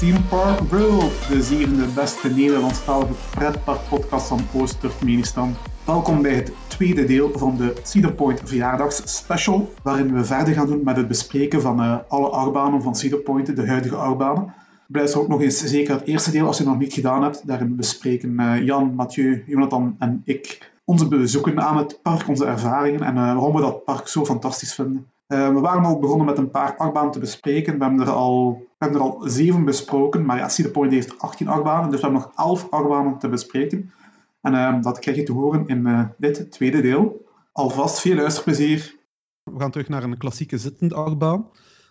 Theme Park World, de zevende beste Nederlandstalige pretparkpodcast van Oost-Turkmenistan. Welkom bij het tweede deel van de Cedar Point verjaardagsspecial, waarin we verder gaan doen met het bespreken van uh, alle achtbanen van Cedar Point, de huidige achtbanen. Blijf ook nog eens zeker het eerste deel als je het nog niet gedaan hebt. Daarin bespreken uh, Jan, Mathieu, Jonathan en ik onze bezoeken aan het park, onze ervaringen en uh, waarom we dat park zo fantastisch vinden. Uh, we waren al begonnen met een paar achtbanen te bespreken. We hebben er al, we hebben er al zeven besproken, maar ja, Cedar heeft 18 achtbanen, dus we hebben nog 11 achtbanen te bespreken. En uh, dat krijg je te horen in dit tweede deel. Alvast veel luisterplezier. We gaan terug naar een klassieke zittende achtbaan.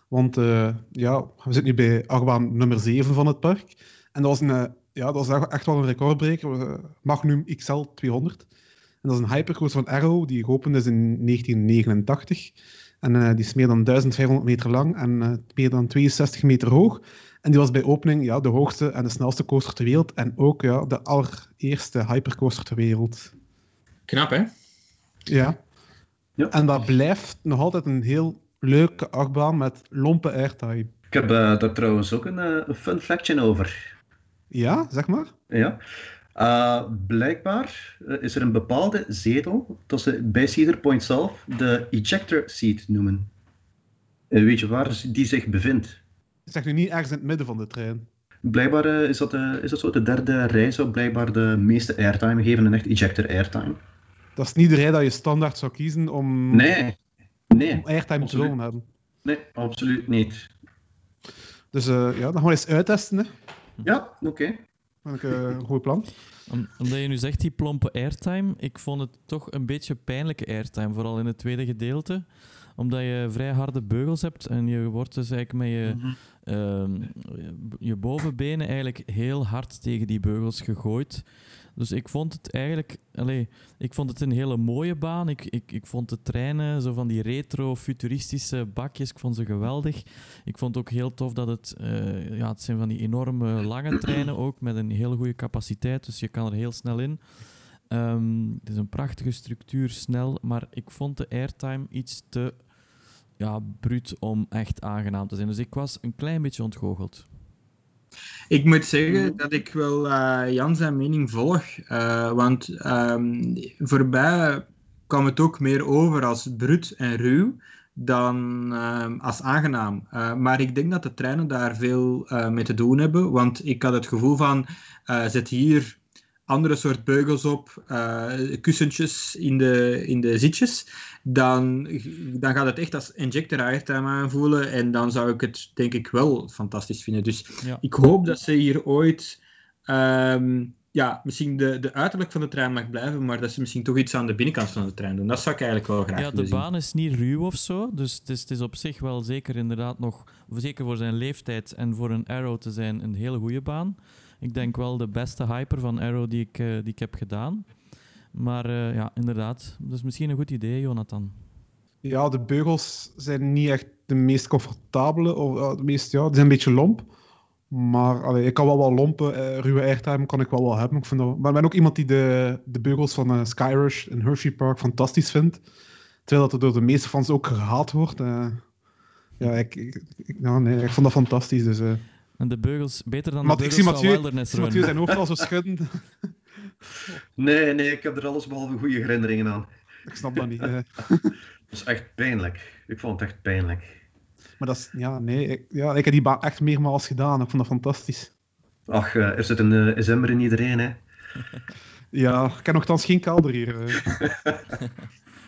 Want ja, we zitten nu bij achtbaan nummer 7 van het park. En dat was, een, ja, dat was echt wel een recordbreker. Magnum XL 200. En dat is een hypercoaster van Arrow, die geopend is in 1989. En uh, die is meer dan 1500 meter lang en uh, meer dan 62 meter hoog. En die was bij opening ja, de hoogste en de snelste coaster ter wereld. En ook ja, de allereerste hypercoaster ter wereld. Knap, hè? Ja. ja. En dat blijft nog altijd een heel leuke achtbaan met lompe airtime. Ik heb uh, daar trouwens ook een, een fun factje over. Ja, zeg maar. Ja. Uh, blijkbaar uh, is er een bepaalde zetel dat ze bij Cedar Point zelf de ejector seat noemen. En weet je waar die zich bevindt? Zegt u niet ergens in het midden van de trein? Blijkbaar uh, is, dat, is dat zo. De derde rij zou blijkbaar de meeste airtime geven, een echt ejector airtime. Dat is niet de rij dat je standaard zou kiezen om, nee. Nee. om airtime te zullen hebben. Nee, absoluut niet. Dus ja, dan gaan we eens uittesten. Hè. Ja, oké. Okay. Ik een goed plan. Om, omdat je nu zegt die plompe airtime, ik vond het toch een beetje pijnlijke airtime, vooral in het tweede gedeelte. Omdat je vrij harde beugels hebt en je wordt dus eigenlijk met je, mm -hmm. uh, je bovenbenen eigenlijk heel hard tegen die beugels gegooid. Dus ik vond het eigenlijk, allez, ik vond het een hele mooie baan. Ik, ik, ik vond de treinen, zo van die retro-futuristische bakjes, ik vond ze geweldig. Ik vond ook heel tof dat het, uh, ja, het zijn van die enorme lange treinen ook, met een hele goede capaciteit, dus je kan er heel snel in. Um, het is een prachtige structuur, snel, maar ik vond de airtime iets te ja, bruut om echt aangenaam te zijn. Dus ik was een klein beetje ontgoocheld. Ik moet zeggen dat ik wel uh, Jan zijn mening volg. Uh, want um, voorbij kwam het ook meer over als bruut en ruw dan uh, als aangenaam. Uh, maar ik denk dat de treinen daar veel mee te doen hebben. Want ik had het gevoel van, zet hier andere soort beugels op, kussentjes in de, in de zitjes dan, dan gaat het echt als injector airtime aanvoelen. En dan zou ik het denk ik wel fantastisch vinden. Dus ja. ik hoop dat ze hier ooit. Um, ja, misschien de, de uiterlijk van de trein mag blijven, maar dat ze misschien toch iets aan de binnenkant van de trein doen. Dat zou ik eigenlijk wel graag Ja, de baan is niet ruw of zo, dus het is, het is op zich wel zeker inderdaad nog, zeker voor zijn leeftijd en voor een Arrow te zijn, een hele goede baan. Ik denk wel de beste hyper van Arrow die ik, uh, die ik heb gedaan. Maar uh, ja, inderdaad. Is misschien een goed idee, Jonathan. Ja, de beugels zijn niet echt de meest comfortabele. Of, uh, de meest, ja, die zijn een beetje lomp. Maar ik kan wel wel lompen. Ruwe airtime kan ik wel wel hebben. Ik, vind dat... maar ik ben ook iemand die de, de beugels van Skyrush in Hershey Park fantastisch vindt. Terwijl dat er door de meeste fans ook gehaald wordt. ja, ik, ik, ja, nee, ik vond dat fantastisch. Dus, en de beugels, beter dan de beugels ik zie Mathieu, van Wilderness Run. Mathieu zijn hoofd al zo schudden. Nee, nee, ik heb er alles behalve goede herinneringen aan. Ik snap dat niet. dat is echt pijnlijk. Ik vond het echt pijnlijk. Maar dat is, ja, nee, ik, ja, ik heb die baan echt meermaals gedaan. Ik vond dat fantastisch. Ach, uh, er zit een uh, is emmer in iedereen, hè? ja, ik heb nogthans geen kelder hier.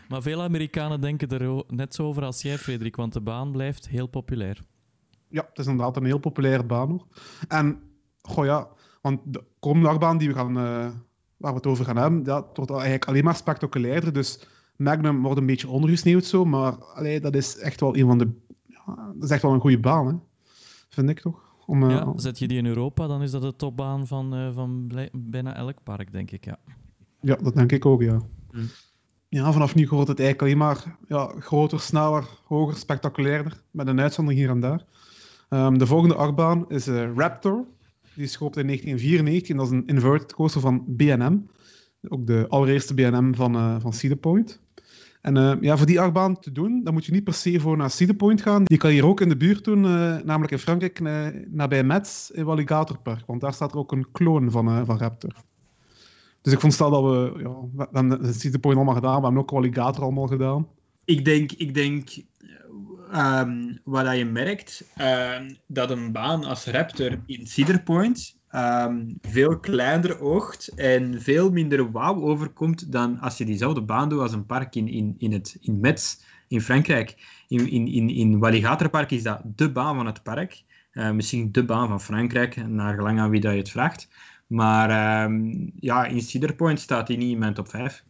maar veel Amerikanen denken er net zo over als jij, Frederik, want de baan blijft heel populair. Ja, het is inderdaad een heel populaire baan nog. En, goh ja, want de komende achtbaan die we gaan, uh, waar we het over gaan hebben, dat wordt eigenlijk alleen maar spectaculairder. Dus Magnum wordt een beetje ondergesneeuwd zo, maar allee, dat is echt wel een van de... Ja, dat is echt wel een goede baan, hè? vind ik toch? Om, uh, ja, zet je die in Europa, dan is dat de topbaan van, uh, van bijna elk park, denk ik, ja. Ja, dat denk ik ook, ja. Mm. Ja, vanaf nu wordt het eigenlijk alleen maar ja, groter, sneller, hoger, spectaculairder, met een uitzondering hier en daar. Um, de volgende achtbaan is uh, Raptor. Die is in 1994 en dat is een inverted coaster van B&M. Ook de allereerste B&M van, uh, van Cedar Point. En eh, ja, voor die achtbaan te doen, dan moet je niet per se voor naar Cedar Point gaan. Die kan je hier ook in de buurt doen, eh, namelijk in Frankrijk, nabij Metz, in Alligator Park. Want daar staat er ook een kloon van, van Raptor. Dus ik vond stel dat we, ja, we hebben Cedar Point allemaal gedaan, we hebben ook Alligator allemaal gedaan. Ik denk, ik denk um, wat je merkt, um, dat een baan als Raptor in Cedar Point um, veel kleiner oogt en veel minder wauw overkomt dan als je diezelfde baan doet als een park in, in, in, het, in Metz, in Frankrijk. In, in, in, in Walligatorpark is dat de baan van het park. Uh, misschien de baan van Frankrijk, naar gelang aan wie dat je het vraagt. Maar ja, in Cedar Point staat hij niet in mijn top 5.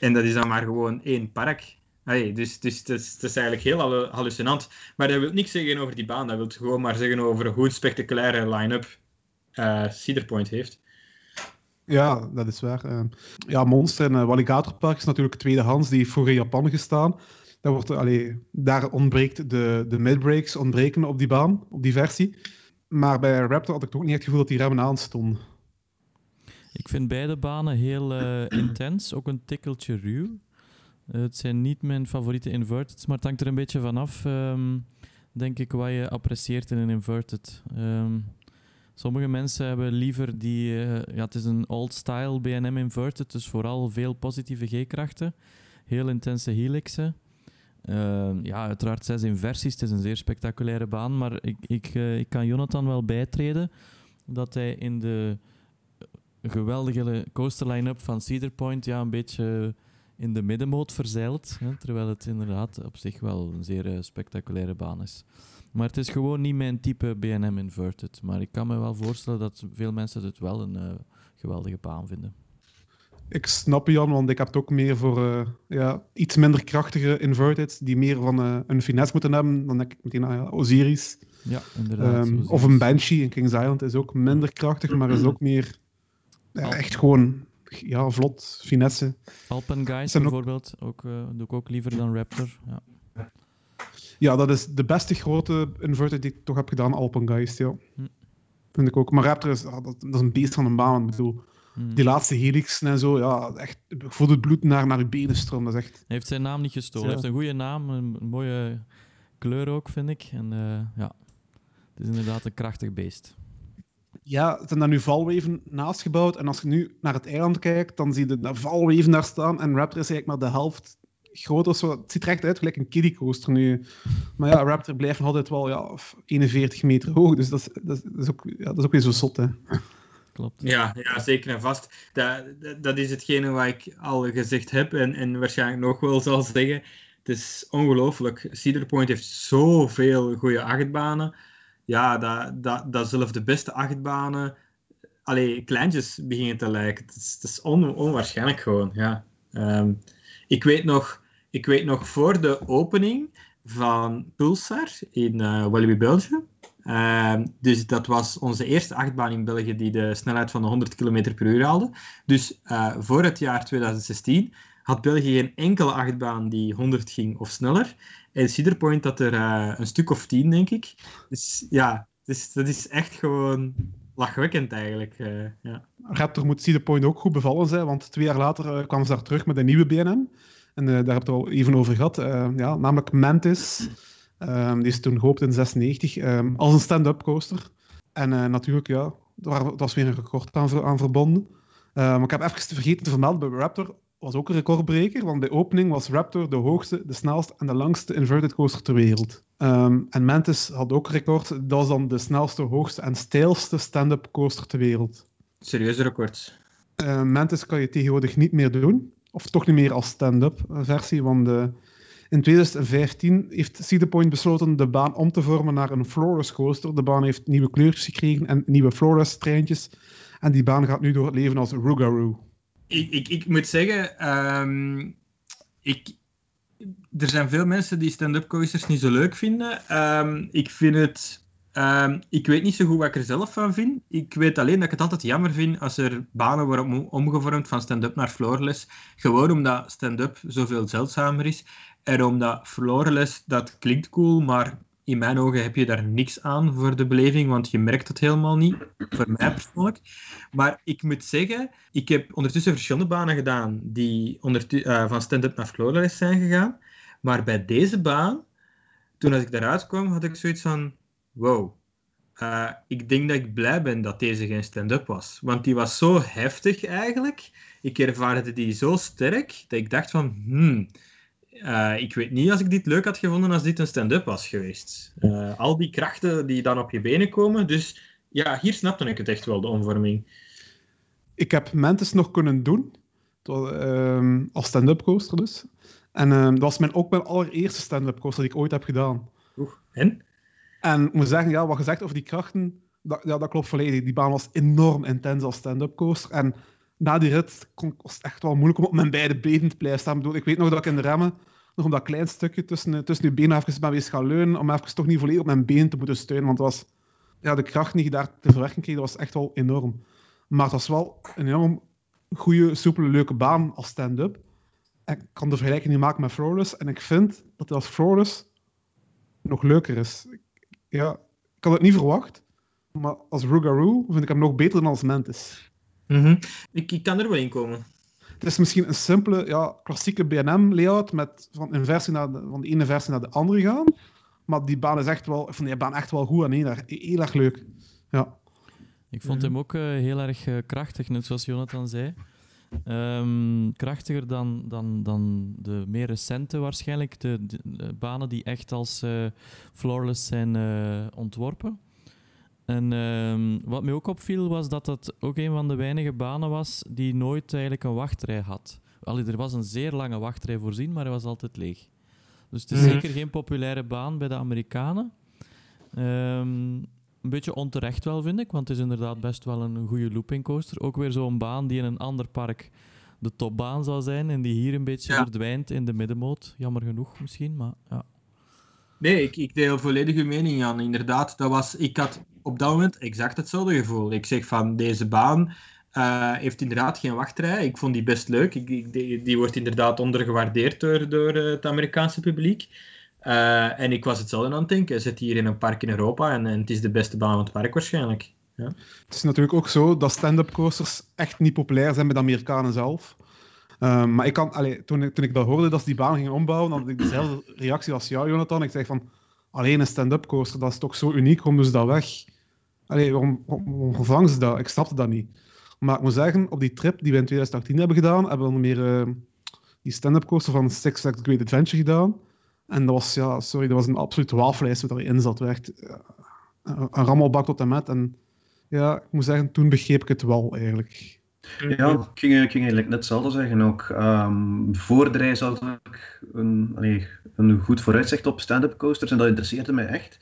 En dat is dan maar gewoon één park. Hey, dus dus het, is, het is eigenlijk heel hallucinant. Maar dat wil niks zeggen over die baan. Dat wil gewoon maar zeggen over hoe een spectaculaire line-up uh, Cedar Point heeft. Ja, dat is waar. Uh, ja, Monster en uh, Walligator Park is natuurlijk tweedehands. Die heeft voor in Japan gestaan. Daar, wordt, allee, daar ontbreekt de, de midbreaks ontbreken op die baan, op die versie. Maar bij Raptor had ik toch niet het gevoel dat die remmen aanstonden. Ik vind beide banen heel intens, ook een tikkeltje ruw. Het zijn niet mijn favoriete inverteds, maar het hangt er een beetje vanaf, um, denk ik, wat je apprecieert in een inverted. Um, Sommige mensen hebben liever die... Uh, ja, het is een old-style BNM inverted, dus vooral veel positieve G-krachten. Heel intense helixen. Uh, ja, uiteraard zes inversies. Het is een zeer spectaculaire baan, maar ik, ik, uh, ik kan Jonathan wel bijtreden dat hij in de geweldige coaster line-up van Cedar Point ja, een beetje in de middenmoot verzeilt. Hè, terwijl het inderdaad op zich wel een zeer spectaculaire baan is. Maar het is gewoon niet mijn type BNM Inverted. Maar ik kan me wel voorstellen dat veel mensen het wel een uh, geweldige baan vinden. Ik snap je, Jan, want ik heb het ook meer voor uh, ja, iets minder krachtige inverted, die meer van uh, een finesse moeten hebben. Dan denk ik meteen aan ja, Osiris. Ja, inderdaad. Um, of een Banshee in King's Island is ook minder krachtig, maar is ook meer ja, echt gewoon ja, vlot, finesse. Alpengeist bijvoorbeeld, ook, uh, doe ik ook liever dan Raptor. Ja. Ja, dat is de beste grote inverter die ik toch heb gedaan, Alpengeist. Ja. Hm. Vind ik ook. Maar Raptor is, dat, dat, is een beest van een baan. Ik bedoel, hm. die laatste helixen en zo, ja, echt, ik voel het bloed naar, naar je benen stromen. Dat is echt... Hij heeft zijn naam niet gestolen. Hij heeft een goede naam, een, mooie kleur ook, vind ik. En uh, ja, het is inderdaad een krachtig beest. Ja, er zijn daar nu valweven naast gebouwd. En als je nu naar het eiland kijkt, dan zie je de valweven daar staan. En Raptor is eigenlijk maar de helft groot of zo. Het ziet er echt uit gelijk een kiddie coaster nu. Maar ja, Raptor blijft nog altijd wel ja, 41 meter hoog. Dus dat is, dat is, ook, ja, dat is ook weer zo zot, hè. Klopt. Ja, ja, zeker en vast. Dat, dat, is hetgene wat ik al gezegd heb en, en waarschijnlijk nog wel zal zeggen. Het is ongelooflijk. Cedar Point heeft zoveel goede achtbanen. Ja, dat, dat, dat de beste achtbanen allee, kleintjes beginnen te lijken. Het is, het is on, onwaarschijnlijk gewoon, ja. Um, ik weet nog, ik weet nog voor de opening van Pulsar in uh, België. Uh, dus dat was onze eerste achtbaan in België die de snelheid van de 100 km per uur haalde. Dus uh, voor het jaar 2016 had België geen enkele achtbaan die 100 ging of sneller. En Cedar Point had er uh, een stuk of 10, denk ik. Dus ja, dus dat is echt gewoon lachwekkend eigenlijk. Uh, ja. Raptor moet Cedar Point ook goed bevallen zijn, want twee jaar later uh, kwamen ze daar terug met een nieuwe BNM. En daar heb je het al even over gehad. ja, namelijk Mantis. Die is toen gehoopt in 96 um, ehm, als een stand-up coaster. En natuurlijk, ja, daar was weer een record aan, aan verbonden. maar ik heb even vergeten te vermelden, bij Raptor was ook een recordbreker, want bij opening was Raptor de hoogste, de snelste en de langste inverted coaster ter wereld. Um, en Mantis had ook een record, dat was dan de snelste, hoogste en steilste stand-up coaster ter wereld. Serieuze record. Uh, Mantis kan je tegenwoordig niet meer doen, of toch niet meer als stand-up versie, want de, in 2015 heeft Cedar Point besloten de baan om te vormen naar een Flores coaster. De baan heeft nieuwe kleurtjes gekregen en nieuwe Flores treintjes. En die baan gaat nu door het leven als Rougarou ik, ik, ik moet zeggen, um, ik, er zijn veel mensen die stand-up coasters niet zo leuk vinden. Um, ik vind het. Um, ik weet niet zo goed wat ik er zelf van vind. Ik weet alleen dat ik het altijd jammer vind als er banen worden omgevormd van stand-up naar floorless. Gewoon omdat stand-up zoveel zeldzamer is. En omdat floorless, dat klinkt cool, maar in mijn ogen heb je daar niks aan voor de beleving, want je merkt het helemaal niet, voor mij persoonlijk. Maar ik moet zeggen, ik heb ondertussen verschillende banen gedaan die eh, van stand-up naar floorles zijn gegaan. Maar bij deze baan, toen als ik daaruit kwam, had ik zoiets van, wow. Eh, ik denk dat ik blij ben dat deze geen stand-up was. Want die was zo heftig eigenlijk. Ik ervaarde die zo sterk, dat ik dacht van, hmm, eh, ik weet niet als ik dit leuk had gevonden als dit een stand-up was geweest. Eh, al die krachten die dan op je benen komen. Dus ja, hier snapte ik het echt wel, de omvorming. Ik heb Mantis nog kunnen doen, tot, ehm, als stand-up coaster dus. En ehm, dat was mijn, ook mijn allereerste stand-up coaster die ik ooit heb gedaan. Oeh, en? En ik moet zeggen, ja, wat je zegt over die krachten, dat, ja, dat klopt volledig. Die baan was enorm intens als stand-up coaster. En na die rit kon, was het echt wel moeilijk om op mijn beide benen te blijven staan. Ik, weet nog dat ik in de remmen nog om dat klein stukje tussen, tussen je benen even ben wees gaan leunen, om even toch niet volledig op mijn been te moeten steunen. Want was, ja, de kracht die je daar te verwerken kreeg, dat was echt wel enorm. Maar het was wel een enorm goede, soepele, leuke baan als stand-up. Ik kan de vergelijking niet maken met Flawless. En ik vind dat als Flawless nog leuker is. Ja, ik had het niet verwacht. Maar als Rougarou vind ik hem nog beter dan als Mantis. Mhm. ik, ik kan er wel in komen. Het is misschien een simpele, ja, klassieke BNM-layout met van, een versie naar de, van de ene versie naar de andere gaan. Maar die baan is echt wel, ik vond die baan echt wel goed en heel erg, heel erg leuk. Ja. Ik vond Mhm. hem ook eh, heel erg eh, krachtig, net zoals Jonathan zei. Ehm, krachtiger dan, dan, dan de meer recente waarschijnlijk. De, de- de banen die echt als eh, flawless zijn eh, ontworpen. En ehm, wat mij ook opviel was dat het ook een van de weinige banen was die nooit eigenlijk een wachtrij had. Allee, er was een zeer lange wachtrij voorzien, maar hij was altijd leeg. Dus het is Mhm. zeker geen populaire baan bij de Amerikanen. Ehm, een beetje onterecht wel, vind ik, want het is inderdaad best wel een goede looping coaster. Ook weer zo'n baan die in een ander park de topbaan zou zijn en die hier een beetje Ja. verdwijnt in de middenmoot. Jammer genoeg misschien, maar ja. Nee, ik, ik deel volledig uw mening, Jan. Inderdaad, dat was, ik had op dat moment exact hetzelfde gevoel. Ik zeg van, deze baan eh, heeft inderdaad geen wachtrij. Ik vond die best leuk. Ik, die, die wordt inderdaad ondergewaardeerd door, door eh, het Amerikaanse publiek. Eh, en ik was hetzelfde aan het denken. Zit hier in een park in Europa en, en het is de beste baan van het park waarschijnlijk. Het is natuurlijk ook zo dat stand-up coasters echt niet populair zijn bij de Amerikanen zelf. Maar ik kan, allee, toen, ik, toen ik dat hoorde dat ze die baan gingen ombouwen, dan had ik dezelfde reactie als jou, Jonathan. Ik zeg van, alleen een stand-up coaster, dat is toch zo uniek, doen ze dat weg? Allee, waarom, waarom, vervangen ze dat? Ik snapte dat niet. Maar ik moet zeggen, op die trip die we in 2018 hebben gedaan, hebben we dan meer eh, die stand-up coaster van Six Flags Great Adventure gedaan. En dat was, ja, sorry, dat was een absoluut wafelijst wat erin zat. Echt, ja, een rammelbak tot en met. En ja, ik moet zeggen, toen begreep ik het wel eigenlijk. Ja, ik ging, ik ging eigenlijk net hetzelfde zeggen ook. Ehm, voor de reis had ik een, een goed vooruitzicht op stand-up coasters en dat interesseerde mij echt.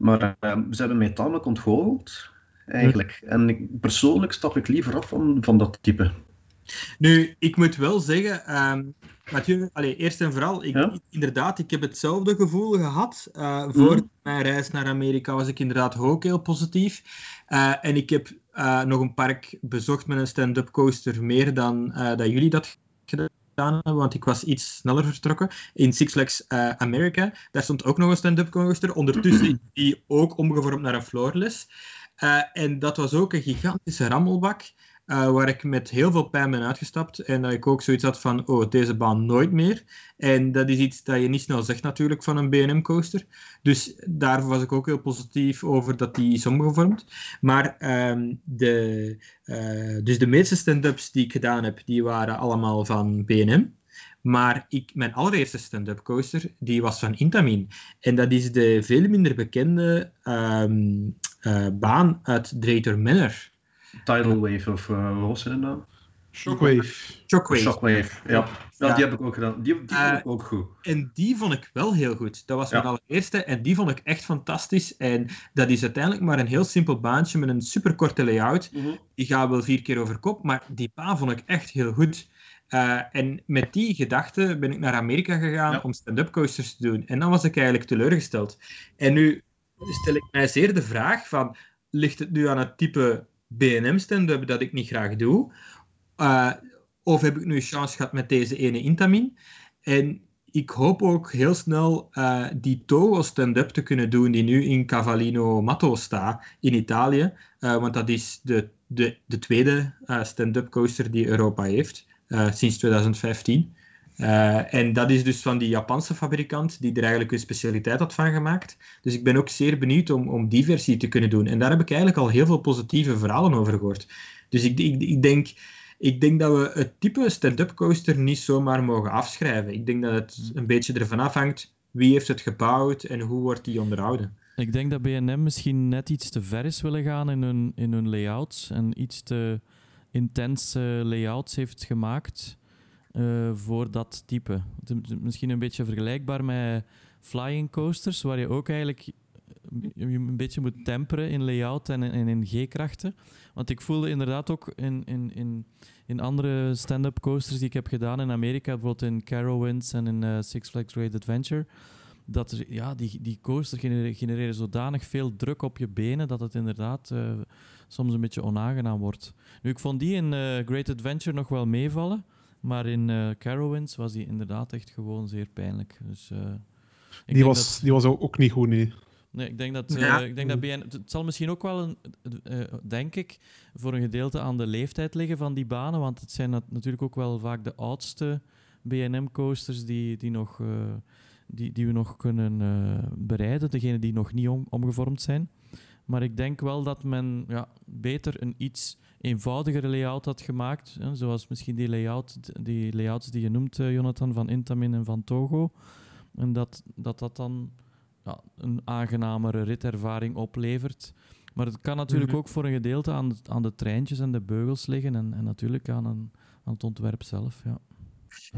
Maar ehm, ze hebben mij tamelijk ontgoocheld, eigenlijk. En ik, persoonlijk stap ik liever af van, van dat type. Nu, ik moet wel zeggen, ehm Mathieu, allee, eerst en vooral, ik, Ja? inderdaad, ik heb hetzelfde gevoel gehad. Eh, voor Mhm. mijn reis naar Amerika was ik inderdaad ook heel positief. Eh, en ik heb eh, nog een park bezocht met een stand-up coaster, meer dan dat jullie dat gedaan hebben, want ik was iets sneller vertrokken. In Six Flags eh, America, daar stond ook nog een stand-up coaster. Ondertussen is die ook omgevormd naar een floorless. Eh, en dat was ook een gigantische rammelbak. Eh, waar ik met heel veel pijn ben uitgestapt. En dat ik ook zoiets had van, oh, deze baan nooit meer. En dat is iets dat je niet snel zegt natuurlijk van een B&M-coaster. Dus daar was ik ook heel positief over dat die is omgevormd. Maar ehm, de, eh, dus de meeste stand-ups die ik gedaan heb, die waren allemaal van B&M. Maar ik, mijn allereerste stand-up coaster, die was van Intamin. En dat is de veel minder bekende ehm, eh, baan uit Drayton Manor. Tidal Wave of uh, wat was het nou? Shockwave. Shockwave. Shockwave, ja. ja. Ja. Die heb ik ook gedaan. Die, die Eh, vond ik ook goed. En die vond ik wel heel goed. Dat was Ja. mijn allereerste en die vond ik echt fantastisch. En dat is uiteindelijk maar een heel simpel baantje met een superkorte layout. Die gaat wel vier keer over kop, maar die baan vond ik echt heel goed. Eh, en met die gedachte ben ik naar Amerika gegaan Ja. om stand-up coasters te doen. En dan was ik eigenlijk teleurgesteld. En nu stel ik mij zeer de vraag van, ligt het nu aan het type B&M stand-up dat ik niet graag doe? Eh, of heb ik nu chance gehad met deze ene Intamin? En ik hoop ook heel snel uh, die Togo stand-up te kunnen doen die nu in Cavallino Matto staat in Italië. Uh, want dat is de, de, de tweede stand-up coaster die Europa heeft sinds 2015. En dat is dus van die Japanse fabrikant die er eigenlijk een specialiteit had van gemaakt. Dus ik ben ook zeer benieuwd om, om die versie te kunnen doen. En daar heb ik eigenlijk al heel veel positieve verhalen over gehoord. Dus ik, ik, ik denk ik denk dat we het type stand-up coaster niet zomaar mogen afschrijven. Ik denk dat het een beetje ervan afhangt wie heeft het gebouwd en hoe wordt die onderhouden. Ik denk dat BNM misschien net iets te ver is willen gaan in hun, in hun layouts en iets te intense layouts heeft gemaakt uh, voor dat type. Misschien een beetje vergelijkbaar met flying coasters, waar je ook eigenlijk je een beetje moet temperen in layout en, en in G-krachten. Want ik voelde inderdaad ook in, in, in, in andere stand-up coasters die ik heb gedaan in Amerika, bijvoorbeeld in Carowinds en in uh, Six Flags Great Adventure, dat ja, die, die coaster genereren, zodanig veel druk op je benen dat het inderdaad soms een beetje onaangenaam wordt. Nu, ik vond die in Great Adventure nog wel meevallen, maar in uh, Carowinds was die inderdaad echt gewoon zeer pijnlijk. Dus, die, was, dat... die was ook niet goed, nee. Nee, ik denk dat, uh, ik denk dat BN, het zal misschien ook wel, een, uh, denk ik, voor een gedeelte aan de leeftijd liggen van die banen. Want het zijn natuurlijk ook wel vaak de oudste BNM-coasters die, die, nog, uh, die, die we nog kunnen bereiden. Degene die nog niet om, omgevormd zijn. Maar ik denk wel dat men ja, beter een iets eenvoudigere layout had gemaakt. Hè, zoals misschien die, layout, die layouts die je noemt, Jonathan, van Intamin en van Togo. En dat dat, dat dan ja, een aangenamere ritervaring oplevert. Maar het kan natuurlijk mhm. ook voor een gedeelte aan de, aan de treintjes en de beugels liggen en, en natuurlijk aan, een, aan het ontwerp zelf. Ja.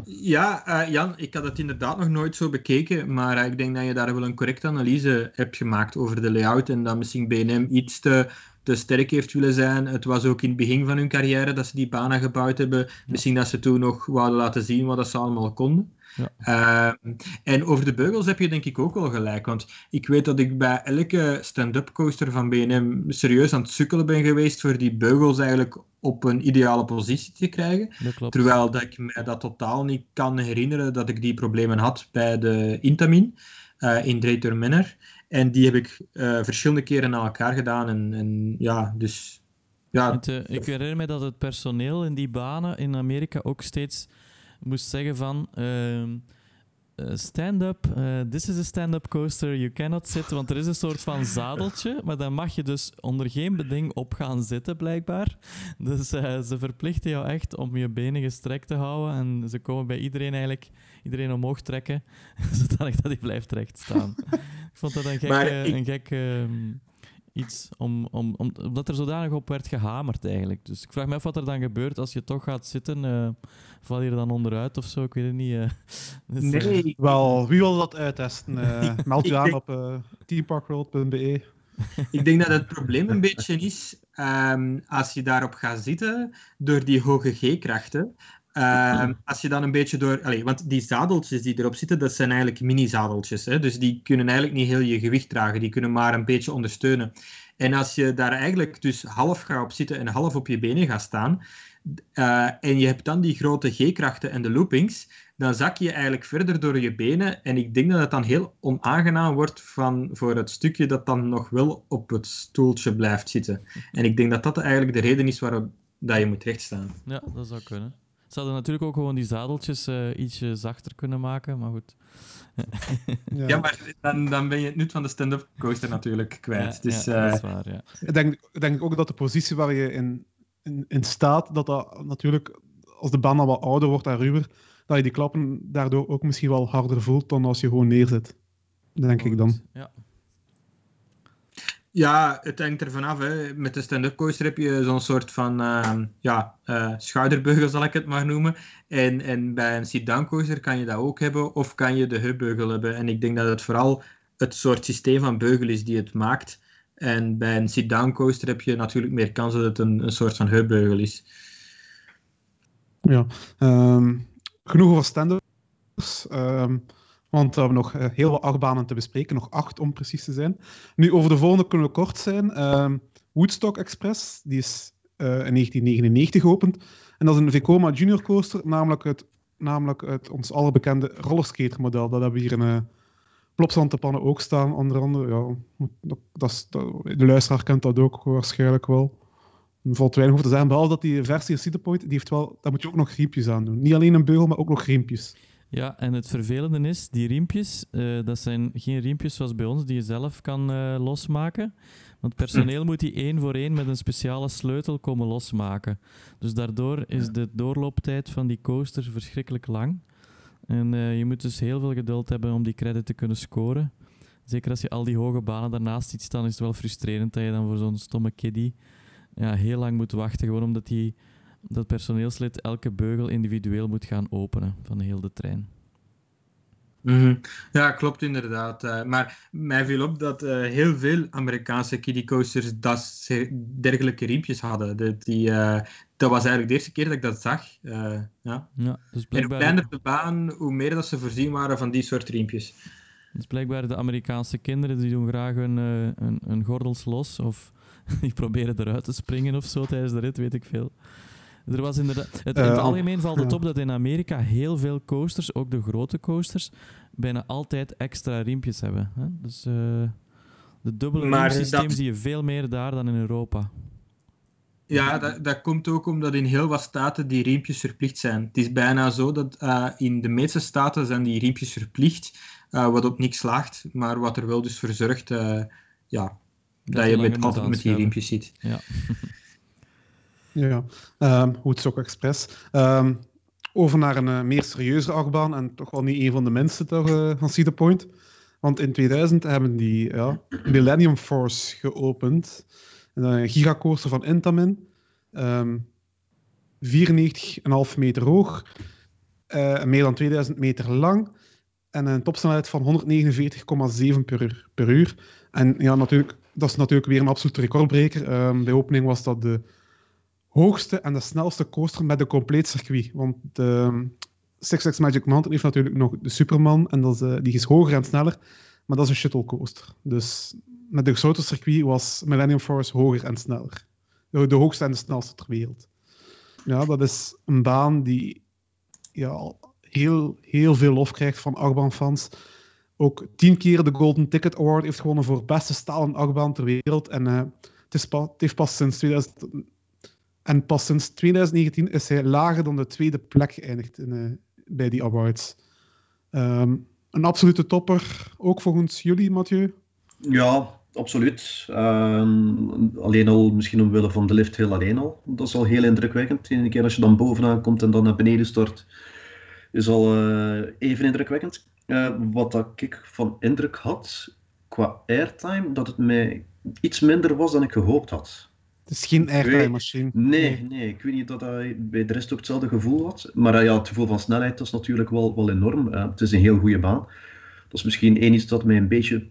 Ja, uh, Jan, ik had het inderdaad nog nooit zo bekeken, maar uh, ik denk dat je daar wel een correcte analyse hebt gemaakt over de layout en dat misschien BNM iets te, te sterk heeft willen zijn. Het was ook in het begin van hun carrière dat ze die banen gebouwd hebben. Misschien dat ze toen nog wouden laten zien wat ze allemaal konden. Ja. Ehm, en over de beugels heb je denk ik ook wel gelijk. Want ik weet dat ik bij elke stand-up coaster van BNM serieus aan het sukkelen ben geweest voor die beugels eigenlijk op een ideale positie te krijgen. Terwijl dat ik me dat totaal niet kan herinneren dat ik die problemen had bij de Intamin uh, in Drayton Manor. En die heb ik uh, verschillende keren na elkaar gedaan. En, en ja, dus... Ja. Uh, ik herinner me dat het personeel in die banen in Amerika ook steeds moest zeggen van... Uh, stand-up, uh, this is a stand-up coaster, you cannot sit. Want er is een soort van zadeltje, maar dan mag je dus onder geen beding op gaan zitten, blijkbaar. Dus uh, ze verplichten jou echt om je benen gestrekt te houden. En ze komen bij iedereen eigenlijk iedereen omhoog trekken, zodat dat hij blijft recht staan. ik vond dat een gek... Ik... Een gek um, iets om, om, om, omdat er zodanig op werd gehamerd eigenlijk. Dus ik vraag me af wat er dan gebeurt als je toch gaat zitten. Uh, val je er dan onderuit of zo? Ik weet het niet. Uh. Dus, nee. Uh, Wel, wie wil dat uittesten? meld je aan op uh, teamparkworld.be. Ik denk dat het probleem een beetje is, um, als je daarop gaat zitten, door die hoge G-krachten, Uh, als je dan een beetje door... Want die zadeltjes die erop zitten, dat zijn eigenlijk mini-zadeltjes. Dus die kunnen eigenlijk niet heel je gewicht dragen. Die kunnen maar een beetje ondersteunen. En als je daar eigenlijk dus half gaat op zitten en half op je benen gaat staan, uh, en je hebt dan die grote G-krachten en de loopings, dan zak je eigenlijk verder door je benen. En ik denk dat het dan heel onaangenaam wordt van, voor het stukje dat dan nog wel op het stoeltje blijft zitten. En ik denk dat dat eigenlijk de reden is waarom dat je moet rechtstaan. Ja, dat zou kunnen. Ze hadden natuurlijk ook gewoon die zadeltjes uh, ietsje zachter kunnen maken, maar goed. ja. ja, maar dan, dan ben je het nut van de stand-up coaster natuurlijk kwijt. Ja, dus, ja, dat is waar, ja. Ik denk, denk ook dat de positie waar je in, in, in staat, dat dat natuurlijk, als de band al wat ouder wordt en ruwer, dat je die klappen daardoor ook misschien wel harder voelt dan als je gewoon neerzet. Denk ik dan. Ja. Ja, het hangt er vanaf. Hè. Met de stand-up coaster heb je zo'n soort van uh, ja, uh, schouderbeugel, zal ik het maar noemen. En, en bij een sit-down coaster kan je dat ook hebben, of kan je de heupbeugel hebben. En ik denk dat het vooral het soort systeem van beugel is die het maakt. En bij een sit-down coaster heb je natuurlijk meer kans dat het een, een soort van heupbeugel is. Ja, um, genoeg over stand-ups. Um, want we hebben nog eh, heel wat achtbanen te bespreken, nog acht om precies te zijn. Nu, over de volgende kunnen we kort zijn. Uh, Woodstock Express, die is uh, in 1999 geopend. En dat is een Vekoma Junior Coaster, namelijk het namelijk het ons allerbekende rollerskater model. Dat hebben we hier in uh, Plopsantepannen ook staan, onder andere. Ja, dat, is, de luisteraar kent dat ook waarschijnlijk wel. Er valt weinig over te zeggen, behalve dat die versie Cedar Point, die heeft wel, daar moet je ook nog riempjes aan doen. Niet alleen een beugel, maar ook nog riempjes. Ja, en het vervelende is, die riempjes, uh, dat zijn geen riempjes zoals bij ons, die je zelf kan uh, losmaken. Want personeel moet die één voor één met een speciale sleutel komen losmaken. Dus daardoor is de doorlooptijd van die coaster verschrikkelijk lang. En uh, je moet dus heel veel geduld hebben om die credit te kunnen scoren. Zeker als je al die hoge banen daarnaast ziet staan, is het wel frustrerend dat je dan voor zo'n stomme kiddie ja, heel lang moet wachten. Gewoon omdat die, dat personeelslid elke beugel individueel moet gaan openen van heel de trein. Mm Ja, klopt inderdaad. Uh, maar mij viel op dat uh, heel veel Amerikaanse kiddie coasters dat dergelijke riempjes hadden. Dat, die, uh, dat was eigenlijk de eerste keer dat ik dat zag. ja. Ja, dus blijkbaar... En hoe kleiner de baan, hoe meer dat ze voorzien waren van die soort riempjes. Dus blijkbaar de Amerikaanse kinderen die doen graag hun, hun, hun gordels los of die proberen eruit te springen of zo tijdens de rit, weet ik veel. Er was inderdaad, het, in het algemeen valt het op dat in Amerika heel veel coasters, ook de grote coasters, bijna altijd extra riempjes hebben. Hè? Dus uh, de dubbele riemsysteem zie je veel meer daar dan in Europa. Ja, dat, dat komt ook omdat in heel wat staten die riempjes verplicht zijn. Het is bijna zo dat uh, in de meeste staten zijn die riempjes verplicht, uh, wat op niks slaagt, maar wat er wel dus voor zorgt ja, dat, dat je met, altijd met die riempjes zit. Ja. Ja, um, ook Express. Um, over naar een uh, meer serieuze achtbaan en toch wel niet een van de mensen toch, uh, van Cedar Point. Want in 2000 hebben die ja, Millennium Force geopend. Een gigacoaster van Intamin. Um, 94,5 meter hoog. Meer dan 2000 meter lang. En een topsnelheid van 149,7 per, per uur. En ja, natuurlijk, dat is natuurlijk weer een absolute recordbreker. Um, bij opening was dat de hoogste en de snelste coaster met een compleet circuit. Want de Six Flags Magic Mountain heeft natuurlijk nog de Superman en dat is, uh, die is hoger en sneller, maar dat is een shuttle coaster. Dus met de grote circuit was Millennium Force hoger en sneller. De, de, hoogste en de snelste ter wereld. Ja, dat is een baan die ja, heel, heel veel lof krijgt van achtbaanfans. Ook tien keer de Golden Ticket Award heeft gewonnen voor beste stalen achtbaan ter wereld. En uh, het, is het heeft pas sinds 2000, en pas sinds 2019 is hij lager dan de tweede plek geëindigd in, uh, bij die awards. Um, een absolute topper, ook volgens jullie, Mathieu? Ja, absoluut. Um, alleen al, misschien omwille van de lift heel alleen al. Dat is al heel indrukwekkend. Eén keer als je dan bovenaan komt en dan naar beneden stort, is al uh, even indrukwekkend. Uh, wat dat ik van indruk had qua airtime, dat het mij iets minder was dan ik gehoopt had. Het is geen airtime-machine. Nee, nee, ik weet niet dat hij bij de rest ook hetzelfde gevoel had. Maar ja, het gevoel van snelheid is natuurlijk wel, wel enorm. Uh, het is een heel goede baan. Dat is misschien één iets dat mij een beetje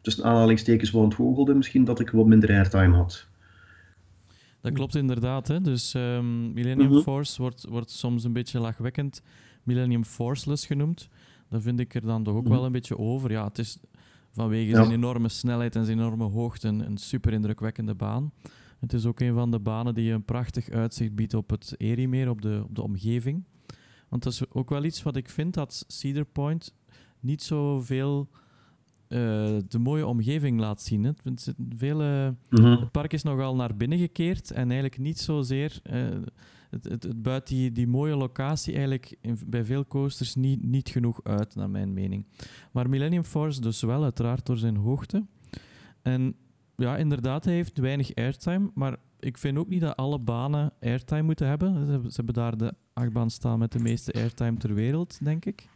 tussen aanhalingstekens wel ontgoochelde. Misschien dat ik wat minder airtime had. Dat klopt inderdaad. Hè? Dus um, Millennium mm -hmm. Force wordt, wordt soms een beetje lachwekkend Millennium Forceless genoemd. Dat vind ik er dan toch ook mm -hmm. wel een beetje over. Ja, het is vanwege ja. zijn enorme snelheid en zijn enorme hoogte een, een super indrukwekkende baan. Het is ook een van de banen die een prachtig uitzicht biedt op het Eriemeer, op de, op de omgeving. Want dat is ook wel iets wat ik vind dat Cedar Point niet zoveel uh, de mooie omgeving laat zien. Het, vele, mm -hmm. het park is nogal naar binnen gekeerd en eigenlijk niet zozeer. Uh, het, het, het buit die, die mooie locatie eigenlijk in, bij veel coasters niet, niet genoeg uit, naar mijn mening. Maar Millennium Force dus wel, uiteraard door zijn hoogte. En ja, inderdaad, hij heeft weinig airtime. Maar ik vind ook niet dat alle banen airtime moeten hebben. Ze, ze hebben daar de achtbaan staan met de meeste airtime ter wereld, denk ik.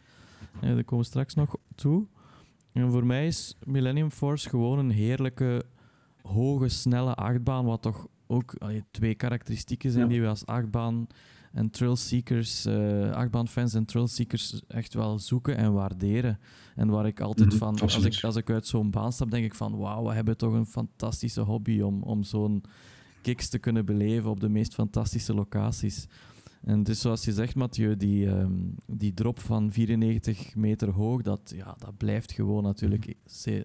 En daar komen we straks nog toe. En voor mij is Millennium Force gewoon een heerlijke, hoge, snelle achtbaan. Wat toch ook allee, twee karakteristieken zijn ja. die we als achtbaan en trailseekers, uh, achtbaanfans en trailseekers echt wel zoeken en waarderen. En waar ik altijd mm -hmm, van, als ik, als ik uit zo'n baan stap, denk ik van wauw, we hebben toch een fantastische hobby om, om zo'n kicks te kunnen beleven op de meest fantastische locaties. En dus zoals je zegt, Mathieu, die, um, die drop van 94 meter hoog, dat, ja, dat blijft gewoon natuurlijk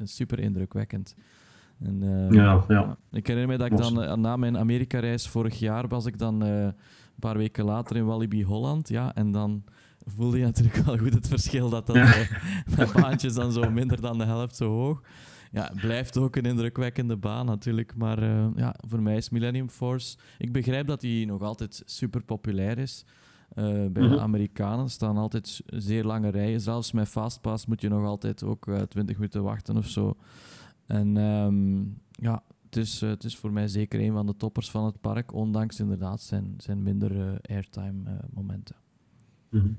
super indrukwekkend. En, uh, ja, ja. Ik herinner me dat ik dan uh, na mijn Amerika-reis vorig jaar was ik dan een paar weken later in Walibi Holland. Ja, en dan voelde je natuurlijk wel goed het verschil dat dat, uh, dat baantje is dan zo minder dan de helft zo hoog. Ja, blijft ook een indrukwekkende baan natuurlijk, maar uh, ja, voor mij is Millennium Force... Ik begrijp dat die nog altijd super populair is. Uh, bij mm -hmm. de Amerikanen staan altijd zeer lange rijen. Zelfs met Fastpass moet je nog altijd ook uh, 20 minuten wachten of zo. En um, ja, uh, het is voor mij zeker een van de toppers van het park, ondanks inderdaad zijn, zijn minder uh, airtime uh, momenten. -hmm.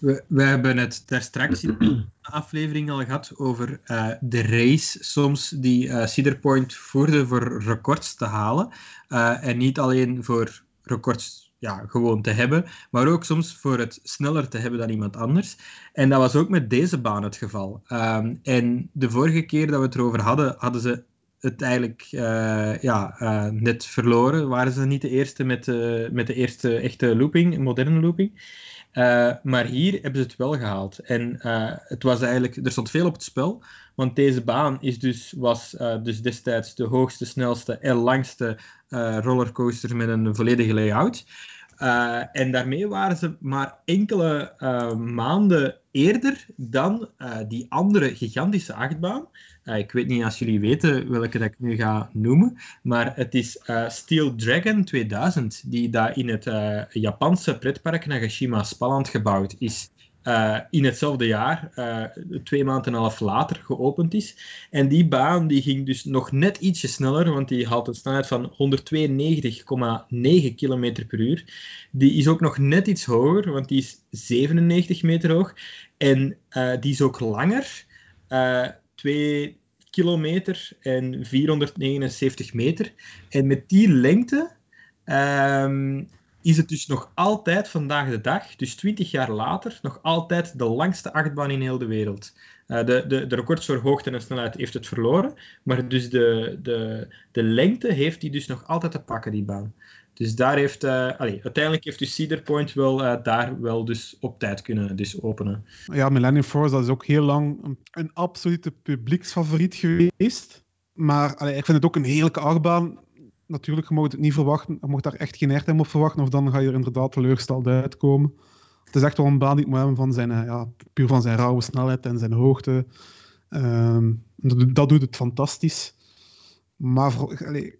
we, we hebben het daar straks in de aflevering al gehad over de race soms die Cedar Point voerde voor records te halen. en niet alleen voor records ja, gewoon te hebben, maar ook soms voor het sneller te hebben dan iemand anders. En dat was ook met deze baan het geval. Um, en de vorige keer dat we het erover hadden, hadden ze het eigenlijk uh, ja, uh, net verloren. Waren ze niet de eerste met, uh, met de eerste echte looping, moderne looping. maar hier hebben ze het wel gehaald. En het was eigenlijk, er stond veel op het spel. Want deze baan is dus, was dus destijds de hoogste, snelste en langste rollercoaster met een volledige layout. Uh, en daarmee waren ze maar enkele uh, maanden eerder dan uh, die andere gigantische achtbaan. ik weet niet als jullie weten welke dat ik nu ga noemen, maar het is Steel Dragon 2000, die daar in het Japanse pretpark Nagashima Spalland gebouwd is. Uh, in hetzelfde jaar, uh, twee maanden en een half later, geopend is. En die baan die ging dus nog net ietsje sneller, want die had een snelheid van 192,9 km per uur. Die is ook nog net iets hoger, want die is 97 meter hoog. En uh, die is ook langer, 2 kilometer en 479 meter. En met die lengte um, is het dus nog altijd vandaag de dag, dus 20 jaar later, nog altijd de langste achtbaan in heel de wereld. Uh, de, de, de records voor hoogte en snelheid heeft het verloren, maar dus de, de, de lengte heeft hij dus nog altijd te pakken, die baan. Dus daar heeft, allee, uiteindelijk heeft dus Cedar Point wel uh, daar wel dus op tijd kunnen dus openen. Ja, Millennium Force is ook heel lang een, absolute publieksfavoriet geweest. Maar ik vind het ook een heerlijke achtbaan natuurlijk, je mag het niet verwachten. Je mag daar echt geen airtime op verwachten, of dan ga je er inderdaad teleurgesteld uitkomen. Het is echt wel een baan die moet hebben van zijn, ja, puur van zijn rauwe snelheid en zijn hoogte. Um, dat, doet het fantastisch. Maar voor,